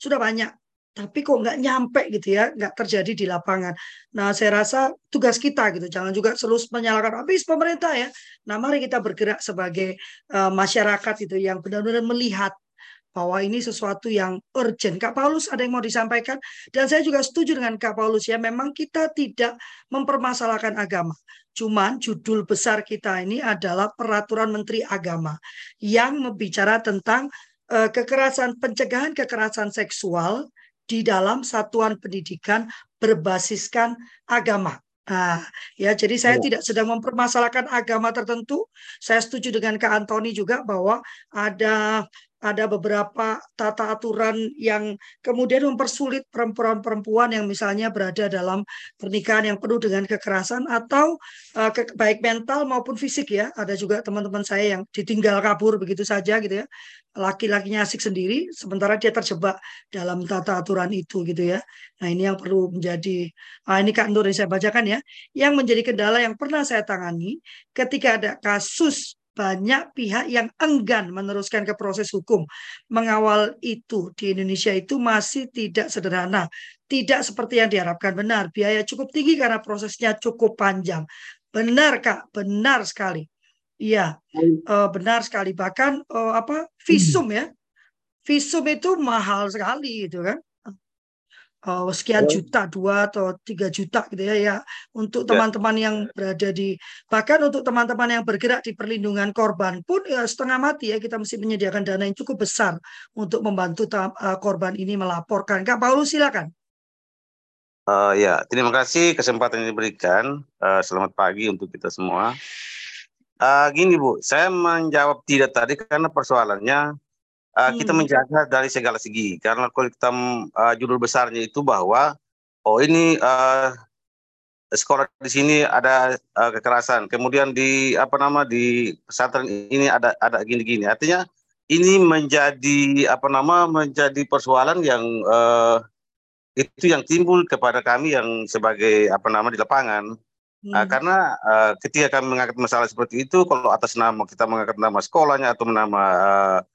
sudah banyak tapi kok nggak nyampe gitu ya, nggak terjadi di lapangan. Nah, saya rasa tugas kita gitu, jangan juga selalu menyalahkan habis pemerintah ya. Nah, mari kita bergerak sebagai uh, masyarakat itu yang benar-benar melihat bahwa ini sesuatu yang urgent. Kak Paulus ada yang mau disampaikan? Dan saya juga setuju dengan Kak Paulus ya, memang kita tidak mempermasalahkan agama. Cuman judul besar kita ini adalah peraturan Menteri Agama yang membicara tentang uh, kekerasan pencegahan kekerasan seksual di dalam satuan pendidikan berbasiskan agama. Nah, ya jadi saya oh. tidak sedang mempermasalahkan agama tertentu. Saya setuju dengan Kak Antoni juga bahwa ada ada beberapa tata aturan yang kemudian mempersulit perempuan-perempuan yang misalnya berada dalam pernikahan yang penuh dengan kekerasan atau uh, ke, baik mental maupun fisik ya. Ada juga teman-teman saya yang ditinggal kabur begitu saja gitu ya. Laki-lakinya asik sendiri sementara dia terjebak dalam tata aturan itu gitu ya. Nah, ini yang perlu menjadi ah, ini Kak Nur yang saya bacakan ya. Yang menjadi kendala yang pernah saya tangani ketika ada kasus banyak pihak yang enggan meneruskan ke proses hukum. Mengawal itu di Indonesia itu masih tidak sederhana. Tidak seperti yang diharapkan benar. Biaya cukup tinggi karena prosesnya cukup panjang. Benar Kak, benar sekali. Iya, uh, benar sekali. Bahkan uh, apa visum ya, visum itu mahal sekali gitu kan uh, sekian juta dua atau tiga juta gitu ya ya. Untuk ya. teman-teman yang berada di bahkan untuk teman-teman yang bergerak di perlindungan korban pun ya, setengah mati ya kita mesti menyediakan dana yang cukup besar untuk membantu uh, korban ini melaporkan. Kak Paulus silakan. Uh, ya terima kasih kesempatan yang diberikan. Uh, selamat pagi untuk kita semua. Uh, gini Bu saya menjawab tidak tadi karena persoalannya uh, kita hmm. menjaga dari segala segi karena kalau kita uh, judul besarnya itu bahwa oh ini uh, sekolah di sini ada uh, kekerasan kemudian di apa nama di pesantren ini ada ada gini-gini artinya ini menjadi apa nama menjadi persoalan yang uh, itu yang timbul kepada kami yang sebagai apa nama di lapangan hmm. uh, karena uh, ketika kami mengangkat masalah seperti itu kalau atas nama kita mengangkat nama sekolahnya atau nama uh, Eh,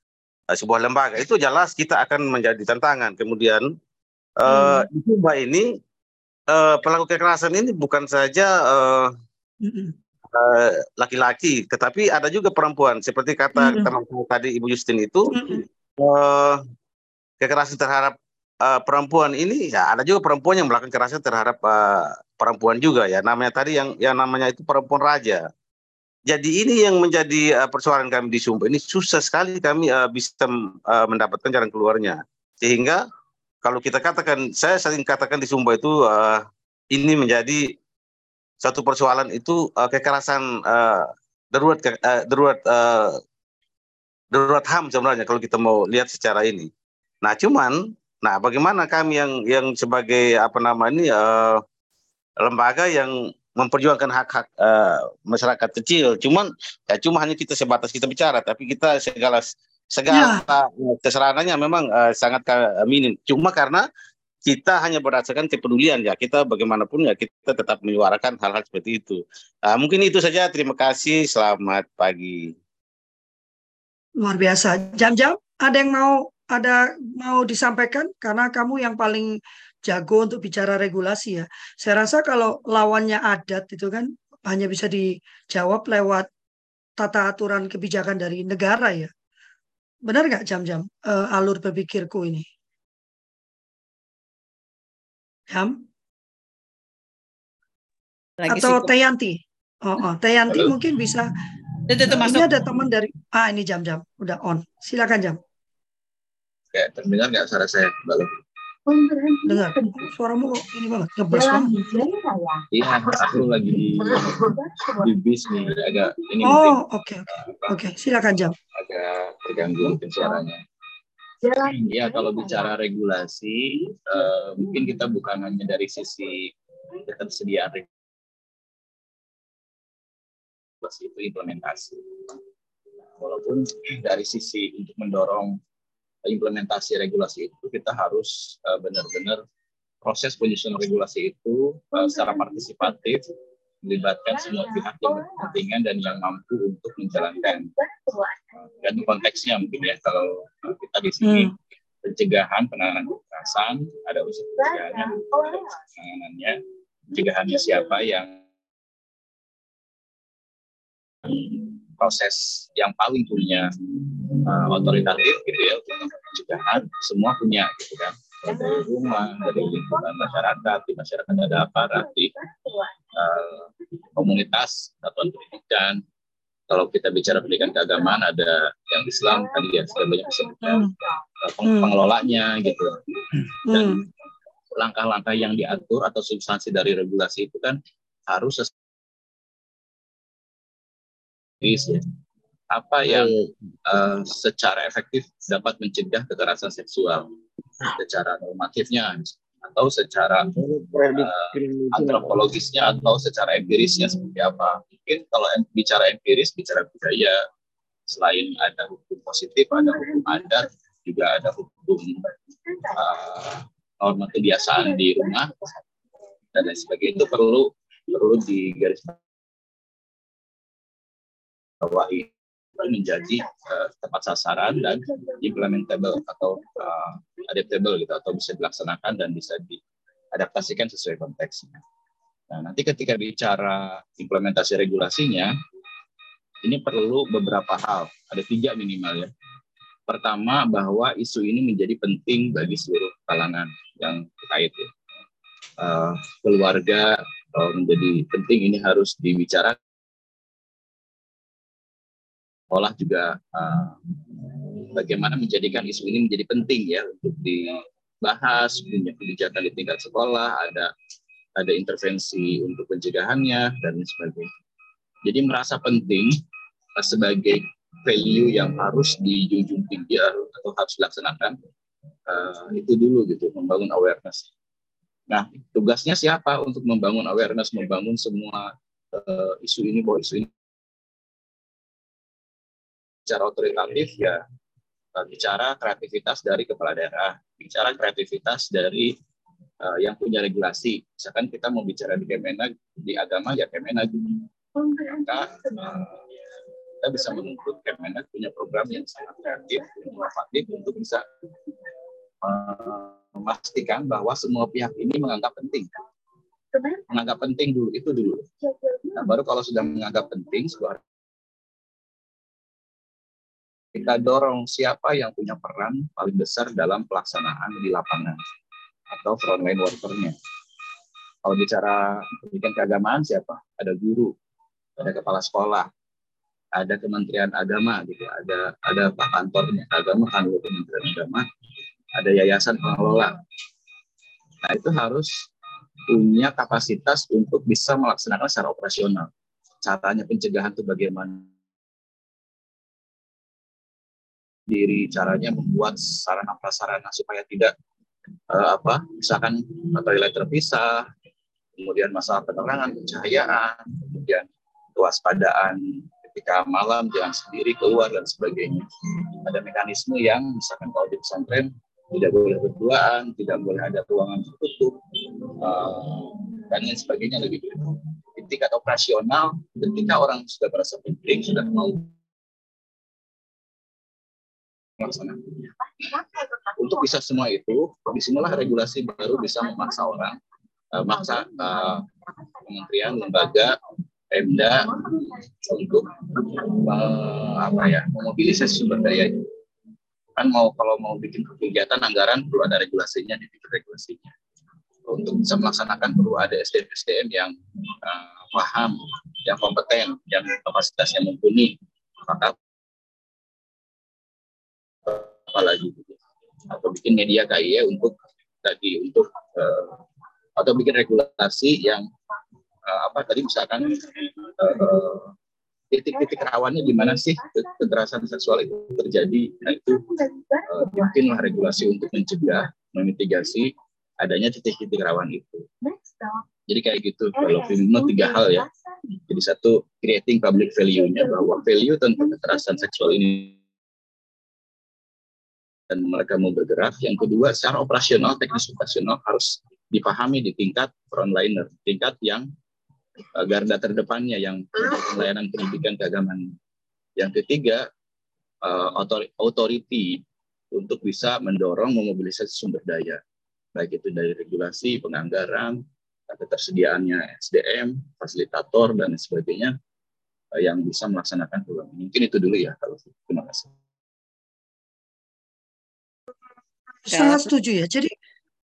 sebuah lembaga itu jelas kita akan menjadi tantangan. Kemudian uh, Cuba ini uh, pelaku kekerasan ini bukan saja uh, uh, laki-laki, tetapi ada juga perempuan. Seperti kata mm teman tadi Ibu Justin itu uh, kekerasan terhadap uh, perempuan ini ya ada juga perempuan yang melakukan kekerasan terhadap uh, perempuan juga ya. Namanya tadi yang yang namanya itu perempuan raja. Jadi ini yang menjadi uh, persoalan kami di Sumba. Ini susah sekali kami uh, bisa uh, mendapatkan jalan keluarnya. Sehingga kalau kita katakan, saya sering katakan di Sumba itu uh, ini menjadi satu persoalan itu uh, kekerasan uh, darurat uh, darurat uh, darurat ham sebenarnya kalau kita mau lihat secara ini. Nah cuman, nah bagaimana kami yang yang sebagai apa nama ini uh, lembaga yang memperjuangkan hak-hak uh, masyarakat kecil. Cuman ya cuma hanya kita sebatas kita bicara, tapi kita segala segala ya. keserangannya memang uh, sangat minim. Cuma karena kita hanya berdasarkan kepedulian ya kita bagaimanapun ya kita tetap menyuarakan hal-hal seperti itu. Uh, mungkin itu saja. Terima kasih. Selamat pagi. Luar biasa. Jam-jam ada yang mau ada mau disampaikan karena kamu yang paling jago untuk bicara regulasi ya. Saya rasa kalau lawannya adat itu kan hanya bisa dijawab lewat tata aturan kebijakan dari negara ya. Benar nggak jam-jam uh, alur berpikirku ini? Jam? Lagi Atau Tayanti? Oh, oh Tayanti Halo. mungkin bisa. Ini ada teman dari ah ini jam-jam udah on. Silakan jam. Kayak terdengar nggak suara saya, Mbak Dengar, suaramu kok ini banget, ngebas banget. Iya, aku lagi di, di bis nih, agak ini. Oh, oke, okay, oke, okay. okay. silakan jam. Agak terganggu pencariannya. Iya, kalau bicara regulasi, uh, mungkin kita bukan hanya dari sisi ketersediaan regulasi itu implementasi. Walaupun dari sisi untuk mendorong implementasi regulasi itu kita harus uh, benar-benar proses penyusunan regulasi itu uh, secara partisipatif melibatkan semua pihak yang berkepentingan dan yang mampu untuk menjalankan. Dan konteksnya mungkin ya kalau kita di sini hmm. pencegahan penanganan kekerasan ada unsur pencegahannya, penanganannya, pencegahannya siapa yang proses yang paling punya uh, otoritatif gitu ya untuk pencegahan semua punya gitu kan. Dari rumah dari lingkungan masyarakat di masyarakat ada aparat di uh, komunitas satuan pendidikan. Kalau kita bicara pendidikan keagamaan ada yang Islam tadi ya sudah banyak disebutkan uh, pengelolanya gitu. Dan langkah-langkah yang diatur atau substansi dari regulasi itu kan harus sesuai ya. apa yang uh, secara efektif dapat mencegah kekerasan seksual secara normatifnya atau secara uh, antropologisnya atau secara empirisnya seperti apa. Mungkin kalau bicara empiris, bicara budaya, selain ada hukum positif, ada hukum adat, juga ada hukum uh, norma kebiasaan di rumah dan lain sebagainya itu perlu perlu digaris bawahi menjadi uh, tepat sasaran dan implementable atau uh, adaptable gitu atau bisa dilaksanakan dan bisa diadaptasikan sesuai konteksnya. Nah, nanti ketika bicara implementasi regulasinya, ini perlu beberapa hal, ada tiga minimal ya. Pertama, bahwa isu ini menjadi penting bagi seluruh kalangan yang terkait ya. Uh, keluarga uh, menjadi penting ini harus dibicarakan sekolah juga uh, bagaimana menjadikan isu ini menjadi penting ya untuk dibahas punya kebijakan di tingkat sekolah ada ada intervensi untuk pencegahannya dan sebagainya. Jadi merasa penting uh, sebagai value yang harus dijunjung tinggi atau harus dilaksanakan uh, itu dulu gitu membangun awareness. Nah tugasnya siapa untuk membangun awareness membangun semua isu ini bahwa isu ini bicara otoritatif ya eh, bicara kreativitas dari kepala daerah, bicara kreativitas dari uh, yang punya regulasi. Misalkan kita mau bicara di Kemenag, di agama ya Kemenag. Maka uh, kita bisa menuntut Kemenag punya program yang sangat kreatif, inovatif untuk bisa uh, memastikan bahwa semua pihak ini menganggap penting. Menganggap penting dulu, itu dulu. Nah, baru kalau sudah menganggap penting sebuah kita dorong siapa yang punya peran paling besar dalam pelaksanaan di lapangan atau frontline workernya. Kalau bicara pendidikan keagamaan siapa? Ada guru, ada kepala sekolah, ada Kementerian Agama gitu, ada ada pak kantornya agama kan Kementerian Agama, ada yayasan pengelola. Nah itu harus punya kapasitas untuk bisa melaksanakan secara operasional. Caranya pencegahan itu bagaimana? Diri caranya membuat sarana prasarana supaya tidak uh, apa misalkan toilet terpisah kemudian masalah penerangan pencahayaan kemudian kewaspadaan ketika malam jangan sendiri keluar dan sebagainya. Ada mekanisme yang misalkan kalau di pesantren tidak boleh berduaan tidak boleh ada ruangan tertutup uh, dan lain sebagainya lebih di tingkat operasional ketika orang sudah merasa penting sudah mau untuk bisa semua itu, di sinilah regulasi baru bisa memaksa orang, uh, maksa uh, kementerian, lembaga, Pemda untuk uh, apa ya, memobilisasi sumber daya. Kan mau kalau mau bikin kegiatan anggaran perlu ada regulasinya, dibikin regulasinya. Untuk bisa melaksanakan perlu ada SDM-SDM yang uh, paham, yang kompeten, yang kapasitasnya mumpuni. Maka apalagi gitu. atau bikin media KIE untuk tadi untuk uh, atau bikin regulasi yang uh, apa tadi misalkan uh, titik-titik rawannya di mana sih kekerasan seksual itu terjadi. Nah itu uh, bikinlah regulasi untuk mencegah memitigasi adanya titik-titik rawan itu. Jadi kayak gitu kalau feminisme tiga hal ya. Jadi satu creating public value-nya bahwa value tentang kekerasan seksual ini dan mereka mau bergerak. Yang kedua, secara operasional, teknis operasional harus dipahami di tingkat frontliner, tingkat yang uh, garda terdepannya yang pelayanan pendidikan keagamaan. Yang ketiga, uh, authority untuk bisa mendorong memobilisasi sumber daya, baik itu dari regulasi, penganggaran, ketersediaannya SDM, fasilitator dan sebagainya uh, yang bisa melaksanakan program. Mungkin itu dulu ya kalau terima kasih. Sangat setuju ya. Jadi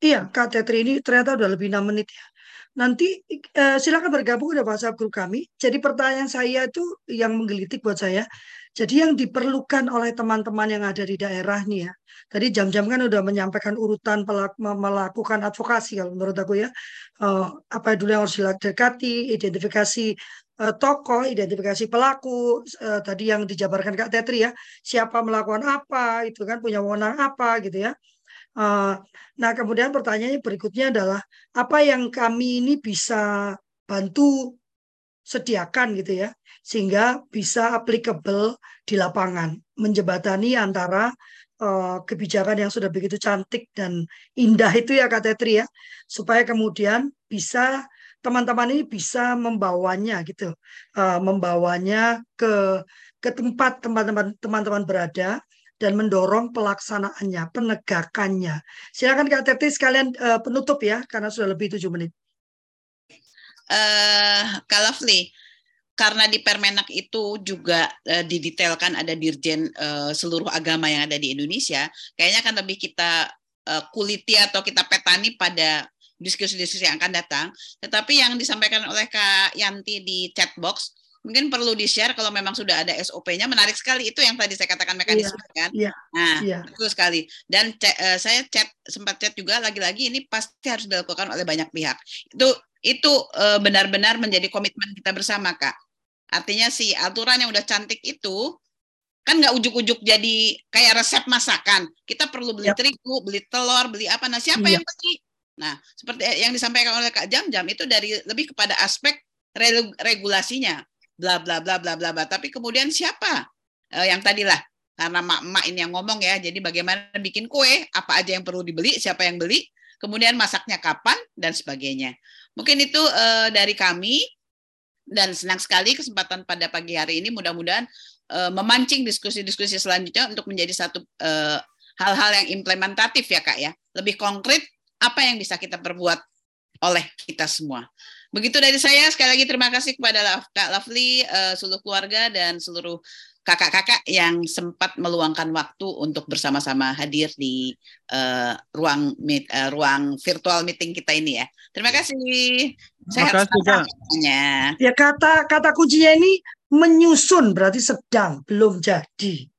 iya Kak Tetri ini ternyata udah lebih 6 menit ya. Nanti eh, silakan bergabung ke WhatsApp grup kami. Jadi pertanyaan saya itu yang menggelitik buat saya, Jadi yang diperlukan oleh teman-teman yang ada di daerah nih ya. Tadi jam-jam kan udah menyampaikan urutan melakukan advokasi kalau menurut aku ya. Uh, apa dulu yang harus dilakukan, identifikasi uh, tokoh, identifikasi pelaku, uh, tadi yang dijabarkan Kak Tetri ya, siapa melakukan apa, itu kan punya wewenang apa gitu ya. Uh, nah kemudian pertanyaannya berikutnya adalah apa yang kami ini bisa bantu sediakan gitu ya sehingga bisa applicable di lapangan menjebatani antara uh, kebijakan yang sudah begitu cantik dan indah itu ya Kak Tetri ya supaya kemudian bisa teman-teman ini bisa membawanya gitu uh, membawanya ke ke tempat teman-teman teman-teman berada dan mendorong pelaksanaannya, penegakannya. Silakan Kak Tetri sekalian uh, penutup ya, karena sudah lebih tujuh menit uh, Kak Lovely, karena di Permenak itu juga uh, didetailkan ada dirjen uh, seluruh agama yang ada di Indonesia, kayaknya akan lebih kita uh, kuliti atau kita petani pada diskusi-diskusi yang akan datang. Tetapi yang disampaikan oleh Kak Yanti di chat box mungkin perlu di-share kalau memang sudah ada SOP-nya. Menarik sekali itu yang tadi saya katakan mekanisme yeah, kan. Yeah, nah, yeah. betul sekali. Dan uh, saya chat sempat chat juga lagi-lagi ini pasti harus dilakukan oleh banyak pihak. Itu itu eh, benar-benar menjadi komitmen kita bersama kak artinya si aturan yang udah cantik itu kan nggak ujuk-ujuk jadi kayak resep masakan kita perlu beli yep. terigu beli telur beli apa nah siapa yep. yang beli nah seperti yang disampaikan oleh kak Jam-Jam itu dari lebih kepada aspek regulasinya bla bla bla bla bla bla. Tapi kemudian siapa? Uh, yang tadilah. Karena mak-mak ini yang ngomong ya. Jadi bagaimana bikin kue? Apa aja yang perlu dibeli? Siapa yang beli? Kemudian masaknya kapan? Dan sebagainya. Mungkin itu uh, dari kami. Dan senang sekali kesempatan pada pagi hari ini mudah-mudahan uh, memancing diskusi-diskusi selanjutnya untuk menjadi satu eh, hal-hal yang implementatif ya Kak ya. Lebih konkret apa yang bisa kita perbuat oleh kita semua. Begitu dari saya sekali lagi terima kasih kepada Kak Lovely, uh, seluruh keluarga dan seluruh kakak-kakak yang sempat meluangkan waktu untuk bersama-sama hadir di uh, ruang meet, uh, ruang virtual meeting kita ini ya. Terima kasih. Terima kasih, Ya kata kata kuncinya ini menyusun berarti sedang belum jadi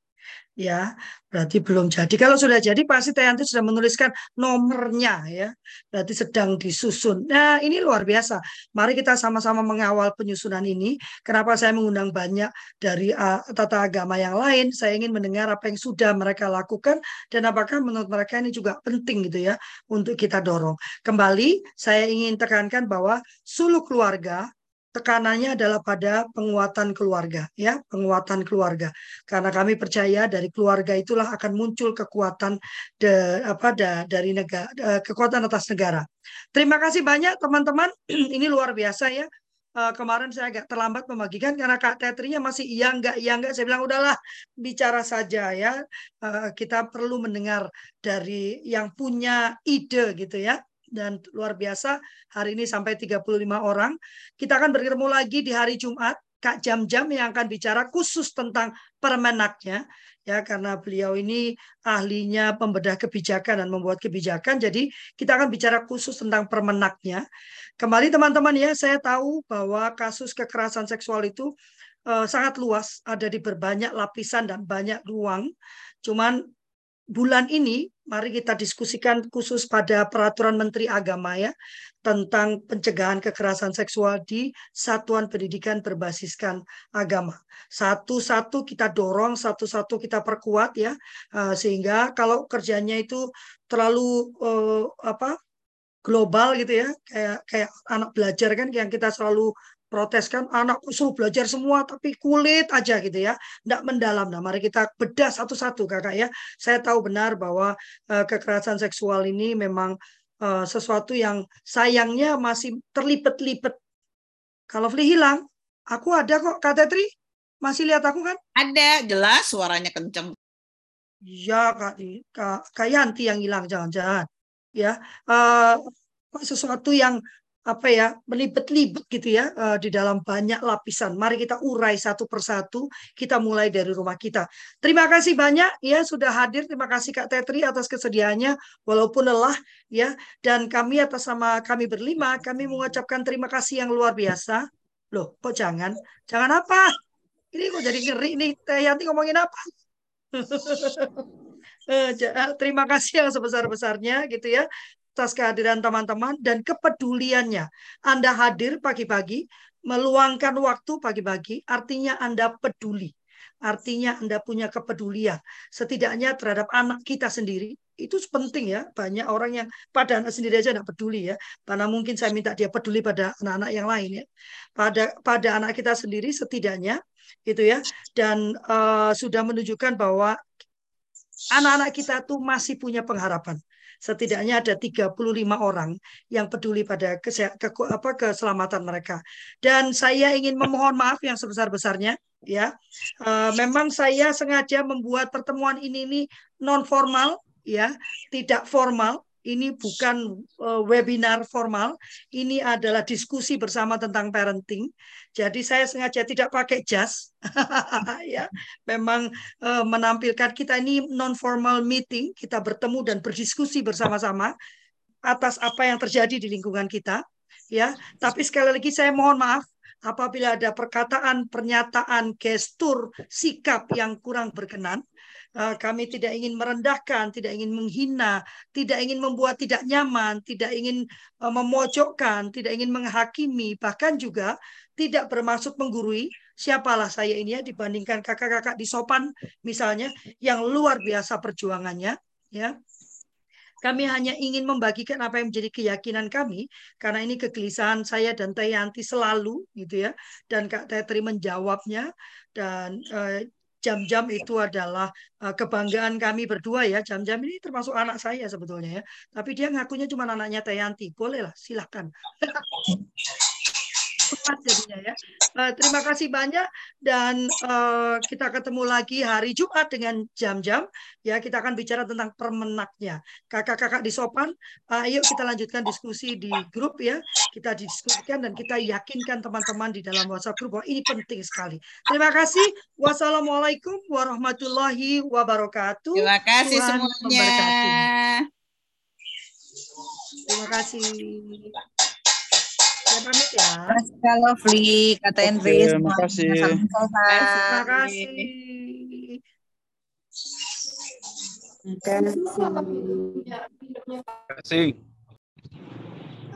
ya berarti belum jadi. Kalau sudah jadi pasti Tayanti sudah menuliskan nomornya ya, berarti sedang disusun. Nah ini luar biasa. Mari kita sama-sama mengawal penyusunan ini. Kenapa saya mengundang banyak dari uh, tata agama yang lain? Saya ingin mendengar apa yang sudah mereka lakukan dan apakah menurut mereka ini juga penting gitu ya untuk kita dorong. Kembali saya ingin tekankan bahwa suluh keluarga tekanannya adalah pada penguatan keluarga ya penguatan keluarga. Karena kami percaya dari keluarga itulah akan muncul kekuatan de, apa da, dari negara uh, kekuatan atas negara. Terima kasih banyak teman-teman. Ini luar biasa ya. Uh, kemarin saya agak terlambat membagikan karena Kak Tetrinya masih iya enggak iya enggak saya bilang udahlah bicara saja ya. Uh, kita perlu mendengar dari yang punya ide gitu ya dan luar biasa hari ini sampai 35 orang. Kita akan bertemu lagi di hari Jumat Kak Jam-Jam yang akan bicara khusus tentang permenaknya ya karena beliau ini ahlinya pembedah kebijakan dan membuat kebijakan jadi kita akan bicara khusus tentang permenaknya. Kembali teman-teman ya saya tahu bahwa kasus kekerasan seksual itu uh, sangat luas ada di berbanyak lapisan dan banyak ruang. Cuman bulan ini mari kita diskusikan khusus pada peraturan Menteri Agama ya tentang pencegahan kekerasan seksual di satuan pendidikan berbasiskan agama. Satu-satu kita dorong, satu-satu kita perkuat ya eh, sehingga kalau kerjanya itu terlalu uh, apa global gitu ya kayak kayak anak belajar kan yang kita selalu protes kan anakku suruh belajar semua tapi kulit aja gitu ya. Tidak mendalam. Nah mari kita bedah satu-satu kakak ya. Saya tahu benar bahwa uh, kekerasan seksual ini memang uh, sesuatu yang sayangnya masih terlipet-lipet. Kalau Fli hilang aku ada kok Kak Tetri. Masih lihat aku kan? Ada. Jelas suaranya kenceng. Ya Kak Kak, Kak Yanti yang hilang. Jangan-jangan ya. Uh, sesuatu yang apa ya melibet-libet gitu ya uh, di dalam banyak lapisan. Mari kita urai satu persatu. Kita mulai dari rumah kita. Terima kasih banyak ya sudah hadir. Terima kasih Kak Tetri atas kesediaannya walaupun lelah ya. Dan kami atas sama kami berlima kami mengucapkan terima kasih yang luar biasa. Loh, kok jangan? Jangan apa? Ini kok jadi ngeri nih, Teh Yanti ngomongin apa? Eh, terima kasih yang sebesar-besarnya gitu ya atas kehadiran teman-teman dan kepeduliannya. Anda hadir pagi-pagi, meluangkan waktu pagi-pagi, artinya Anda peduli. Artinya Anda punya kepedulian. Setidaknya terhadap anak kita sendiri, itu penting ya. Banyak orang yang pada anak sendiri aja tidak peduli ya. Karena mungkin saya minta dia peduli pada anak-anak yang lain ya. Pada pada anak kita sendiri setidaknya gitu ya. Dan uh, sudah menunjukkan bahwa anak-anak kita tuh masih punya pengharapan. Setidaknya ada 35 orang yang peduli pada ke, apa, keselamatan mereka. Dan saya ingin memohon maaf yang sebesar-besarnya ya. Uh, memang saya sengaja membuat pertemuan ini ini non formal ya, tidak formal ini bukan uh, webinar formal, ini adalah diskusi bersama tentang parenting. Jadi saya sengaja tidak pakai jas, ya, memang uh, menampilkan kita ini non formal meeting, kita bertemu dan berdiskusi bersama-sama atas apa yang terjadi di lingkungan kita, ya. Tapi sekali lagi saya mohon maaf apabila ada perkataan, pernyataan, gestur, sikap yang kurang berkenan Eh, kami tidak ingin merendahkan, tidak ingin menghina, tidak ingin membuat tidak nyaman, tidak ingin eh, memojokkan, tidak ingin menghakimi, bahkan juga tidak bermaksud menggurui siapalah saya ini ya dibandingkan kakak-kakak di Sopan misalnya yang luar biasa perjuangannya ya. Kami hanya ingin membagikan apa yang menjadi keyakinan kami karena ini kegelisahan saya dan Teh selalu gitu ya dan Kak Tetri menjawabnya dan uh, jam-jam itu adalah uh, kebanggaan kami berdua ya. Jam-jam ini termasuk anak saya sebetulnya ya. Tapi dia ngakunya cuma anaknya Tayanti. Bolehlah, silahkan. tepat jadinya ya. Uh, terima kasih banyak dan uh, kita ketemu lagi hari Jumat dengan jam-jam ya kita akan bicara tentang permenaknya. Kakak-kakak di Sopan, uh, ayo kita lanjutkan diskusi di grup ya. Kita diskusikan dan kita yakinkan teman-teman di dalam WhatsApp grup bahwa ini penting sekali. Terima kasih. Wassalamualaikum warahmatullahi wabarakatuh. Terima kasih Tuhan semuanya. Terima kasih. Saya pamit ya. Terima Lovely, kata Henry. Terima kasih. Terima kasih. Terima kasih. Terima kasih.